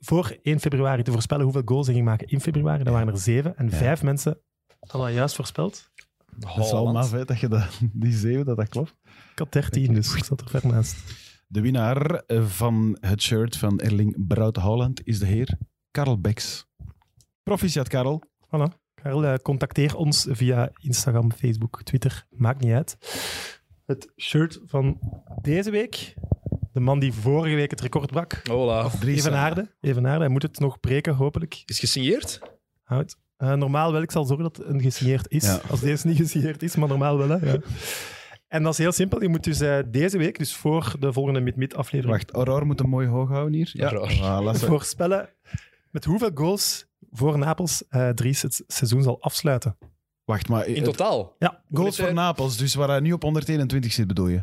voor 1 februari te voorspellen hoeveel goals hij ging maken in februari. Dat waren er zeven. En Ja. vijf mensen hadden dat juist voorspeld. Dat is wel maf, hè, dat je dat, die zeven, dat dat klopt. Ik had 13, dus ik zat er ver naast. De winnaar van het shirt van Erling Braut Haaland is de heer Karel Beks. Proficiat, Karel. Voilà. Karel, eh, contacteer ons via Instagram, Facebook, Twitter. Maakt niet uit. Het shirt van deze week. De man die vorige week het record brak. Hola. Even Aarde. Even Aarde. Hij moet het nog breken, hopelijk. Is gesigneerd? Houd. Eh, normaal wel, ik zal zorgen dat het een gesigneerd is. Ja. Als deze niet gesigneerd is, maar normaal wel. Hè. Ja. En dat is heel simpel. Je moet dus eh, deze week, dus voor de volgende Mid-Mid aflevering, Wacht, Aurore moet hem mooi hoog houden hier. Ja. Voilà, voorspellen met hoeveel goals voor Napels eh Dries het seizoen zal afsluiten. Wacht, maar In het- totaal? Ja. goals voor Napels, dus waar hij nu op 121 zit, bedoel je?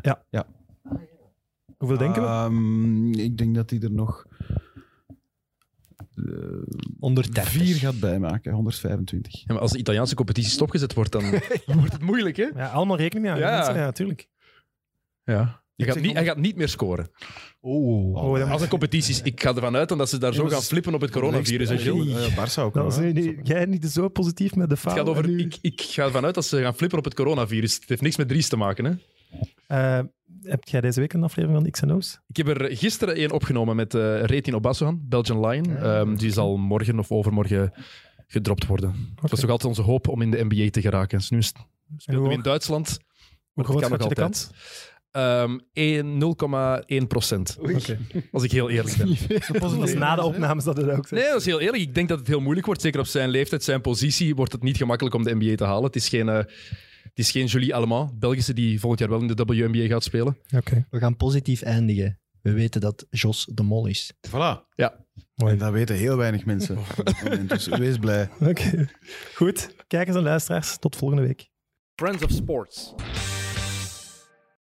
Hoeveel denken we? Ehm, ik denk dat hij er nog eh, 130. vier gaat bijmaken, 125. Ja, maar als de Italiaanse competitie stopgezet wordt, dan wordt het moeilijk, hè? Ja, allemaal rekening mee houden. Ja. mensen. Ja, natuurlijk. Ja. Gaat, niet, hij gaat niet meer scoren. Oh. Oh, Als een competitie is, ik ga ervan uit dat ze daar zo gaan flippen op het coronavirus. hè, Gilles. Ja, Barça ook niet- jij niet zo positief met de Het gaat over, ik, ik ga ervan uit dat ze gaan flippen op het coronavirus. Het heeft niks met Dries te maken. Hè? Eh, heb jij deze week een aflevering van X&O's? Ik heb er gisteren één opgenomen met eh Retin Belgian Lion. Ehm, die zal morgen of overmorgen gedropt worden. Dat is toch altijd onze hoop om in de NBA te geraken. Dus nu hoe hij in Duitsland. Hoe groot kan nog kans? Ehm, één- 0,1 procent. Oké. Als ik heel eerlijk ben. Dat is na de opnames dat het ook zegt. Nee, dat is heel eerlijk. Ik denk dat het heel moeilijk wordt. Zeker op zijn leeftijd, zijn positie, wordt het niet gemakkelijk om de NBA te halen. Het is geen, eh, het is geen Julie Allemand, Belgische, die volgend jaar wel in de WNBA gaat spelen. Oké. We gaan positief eindigen. We weten dat Jos de Mol is. Voilà. Ja. Mooi. En dat weten heel weinig mensen. Dus wees blij. Oké. Goed. Kijkers en luisteraars, tot volgende week. Friends of Sports.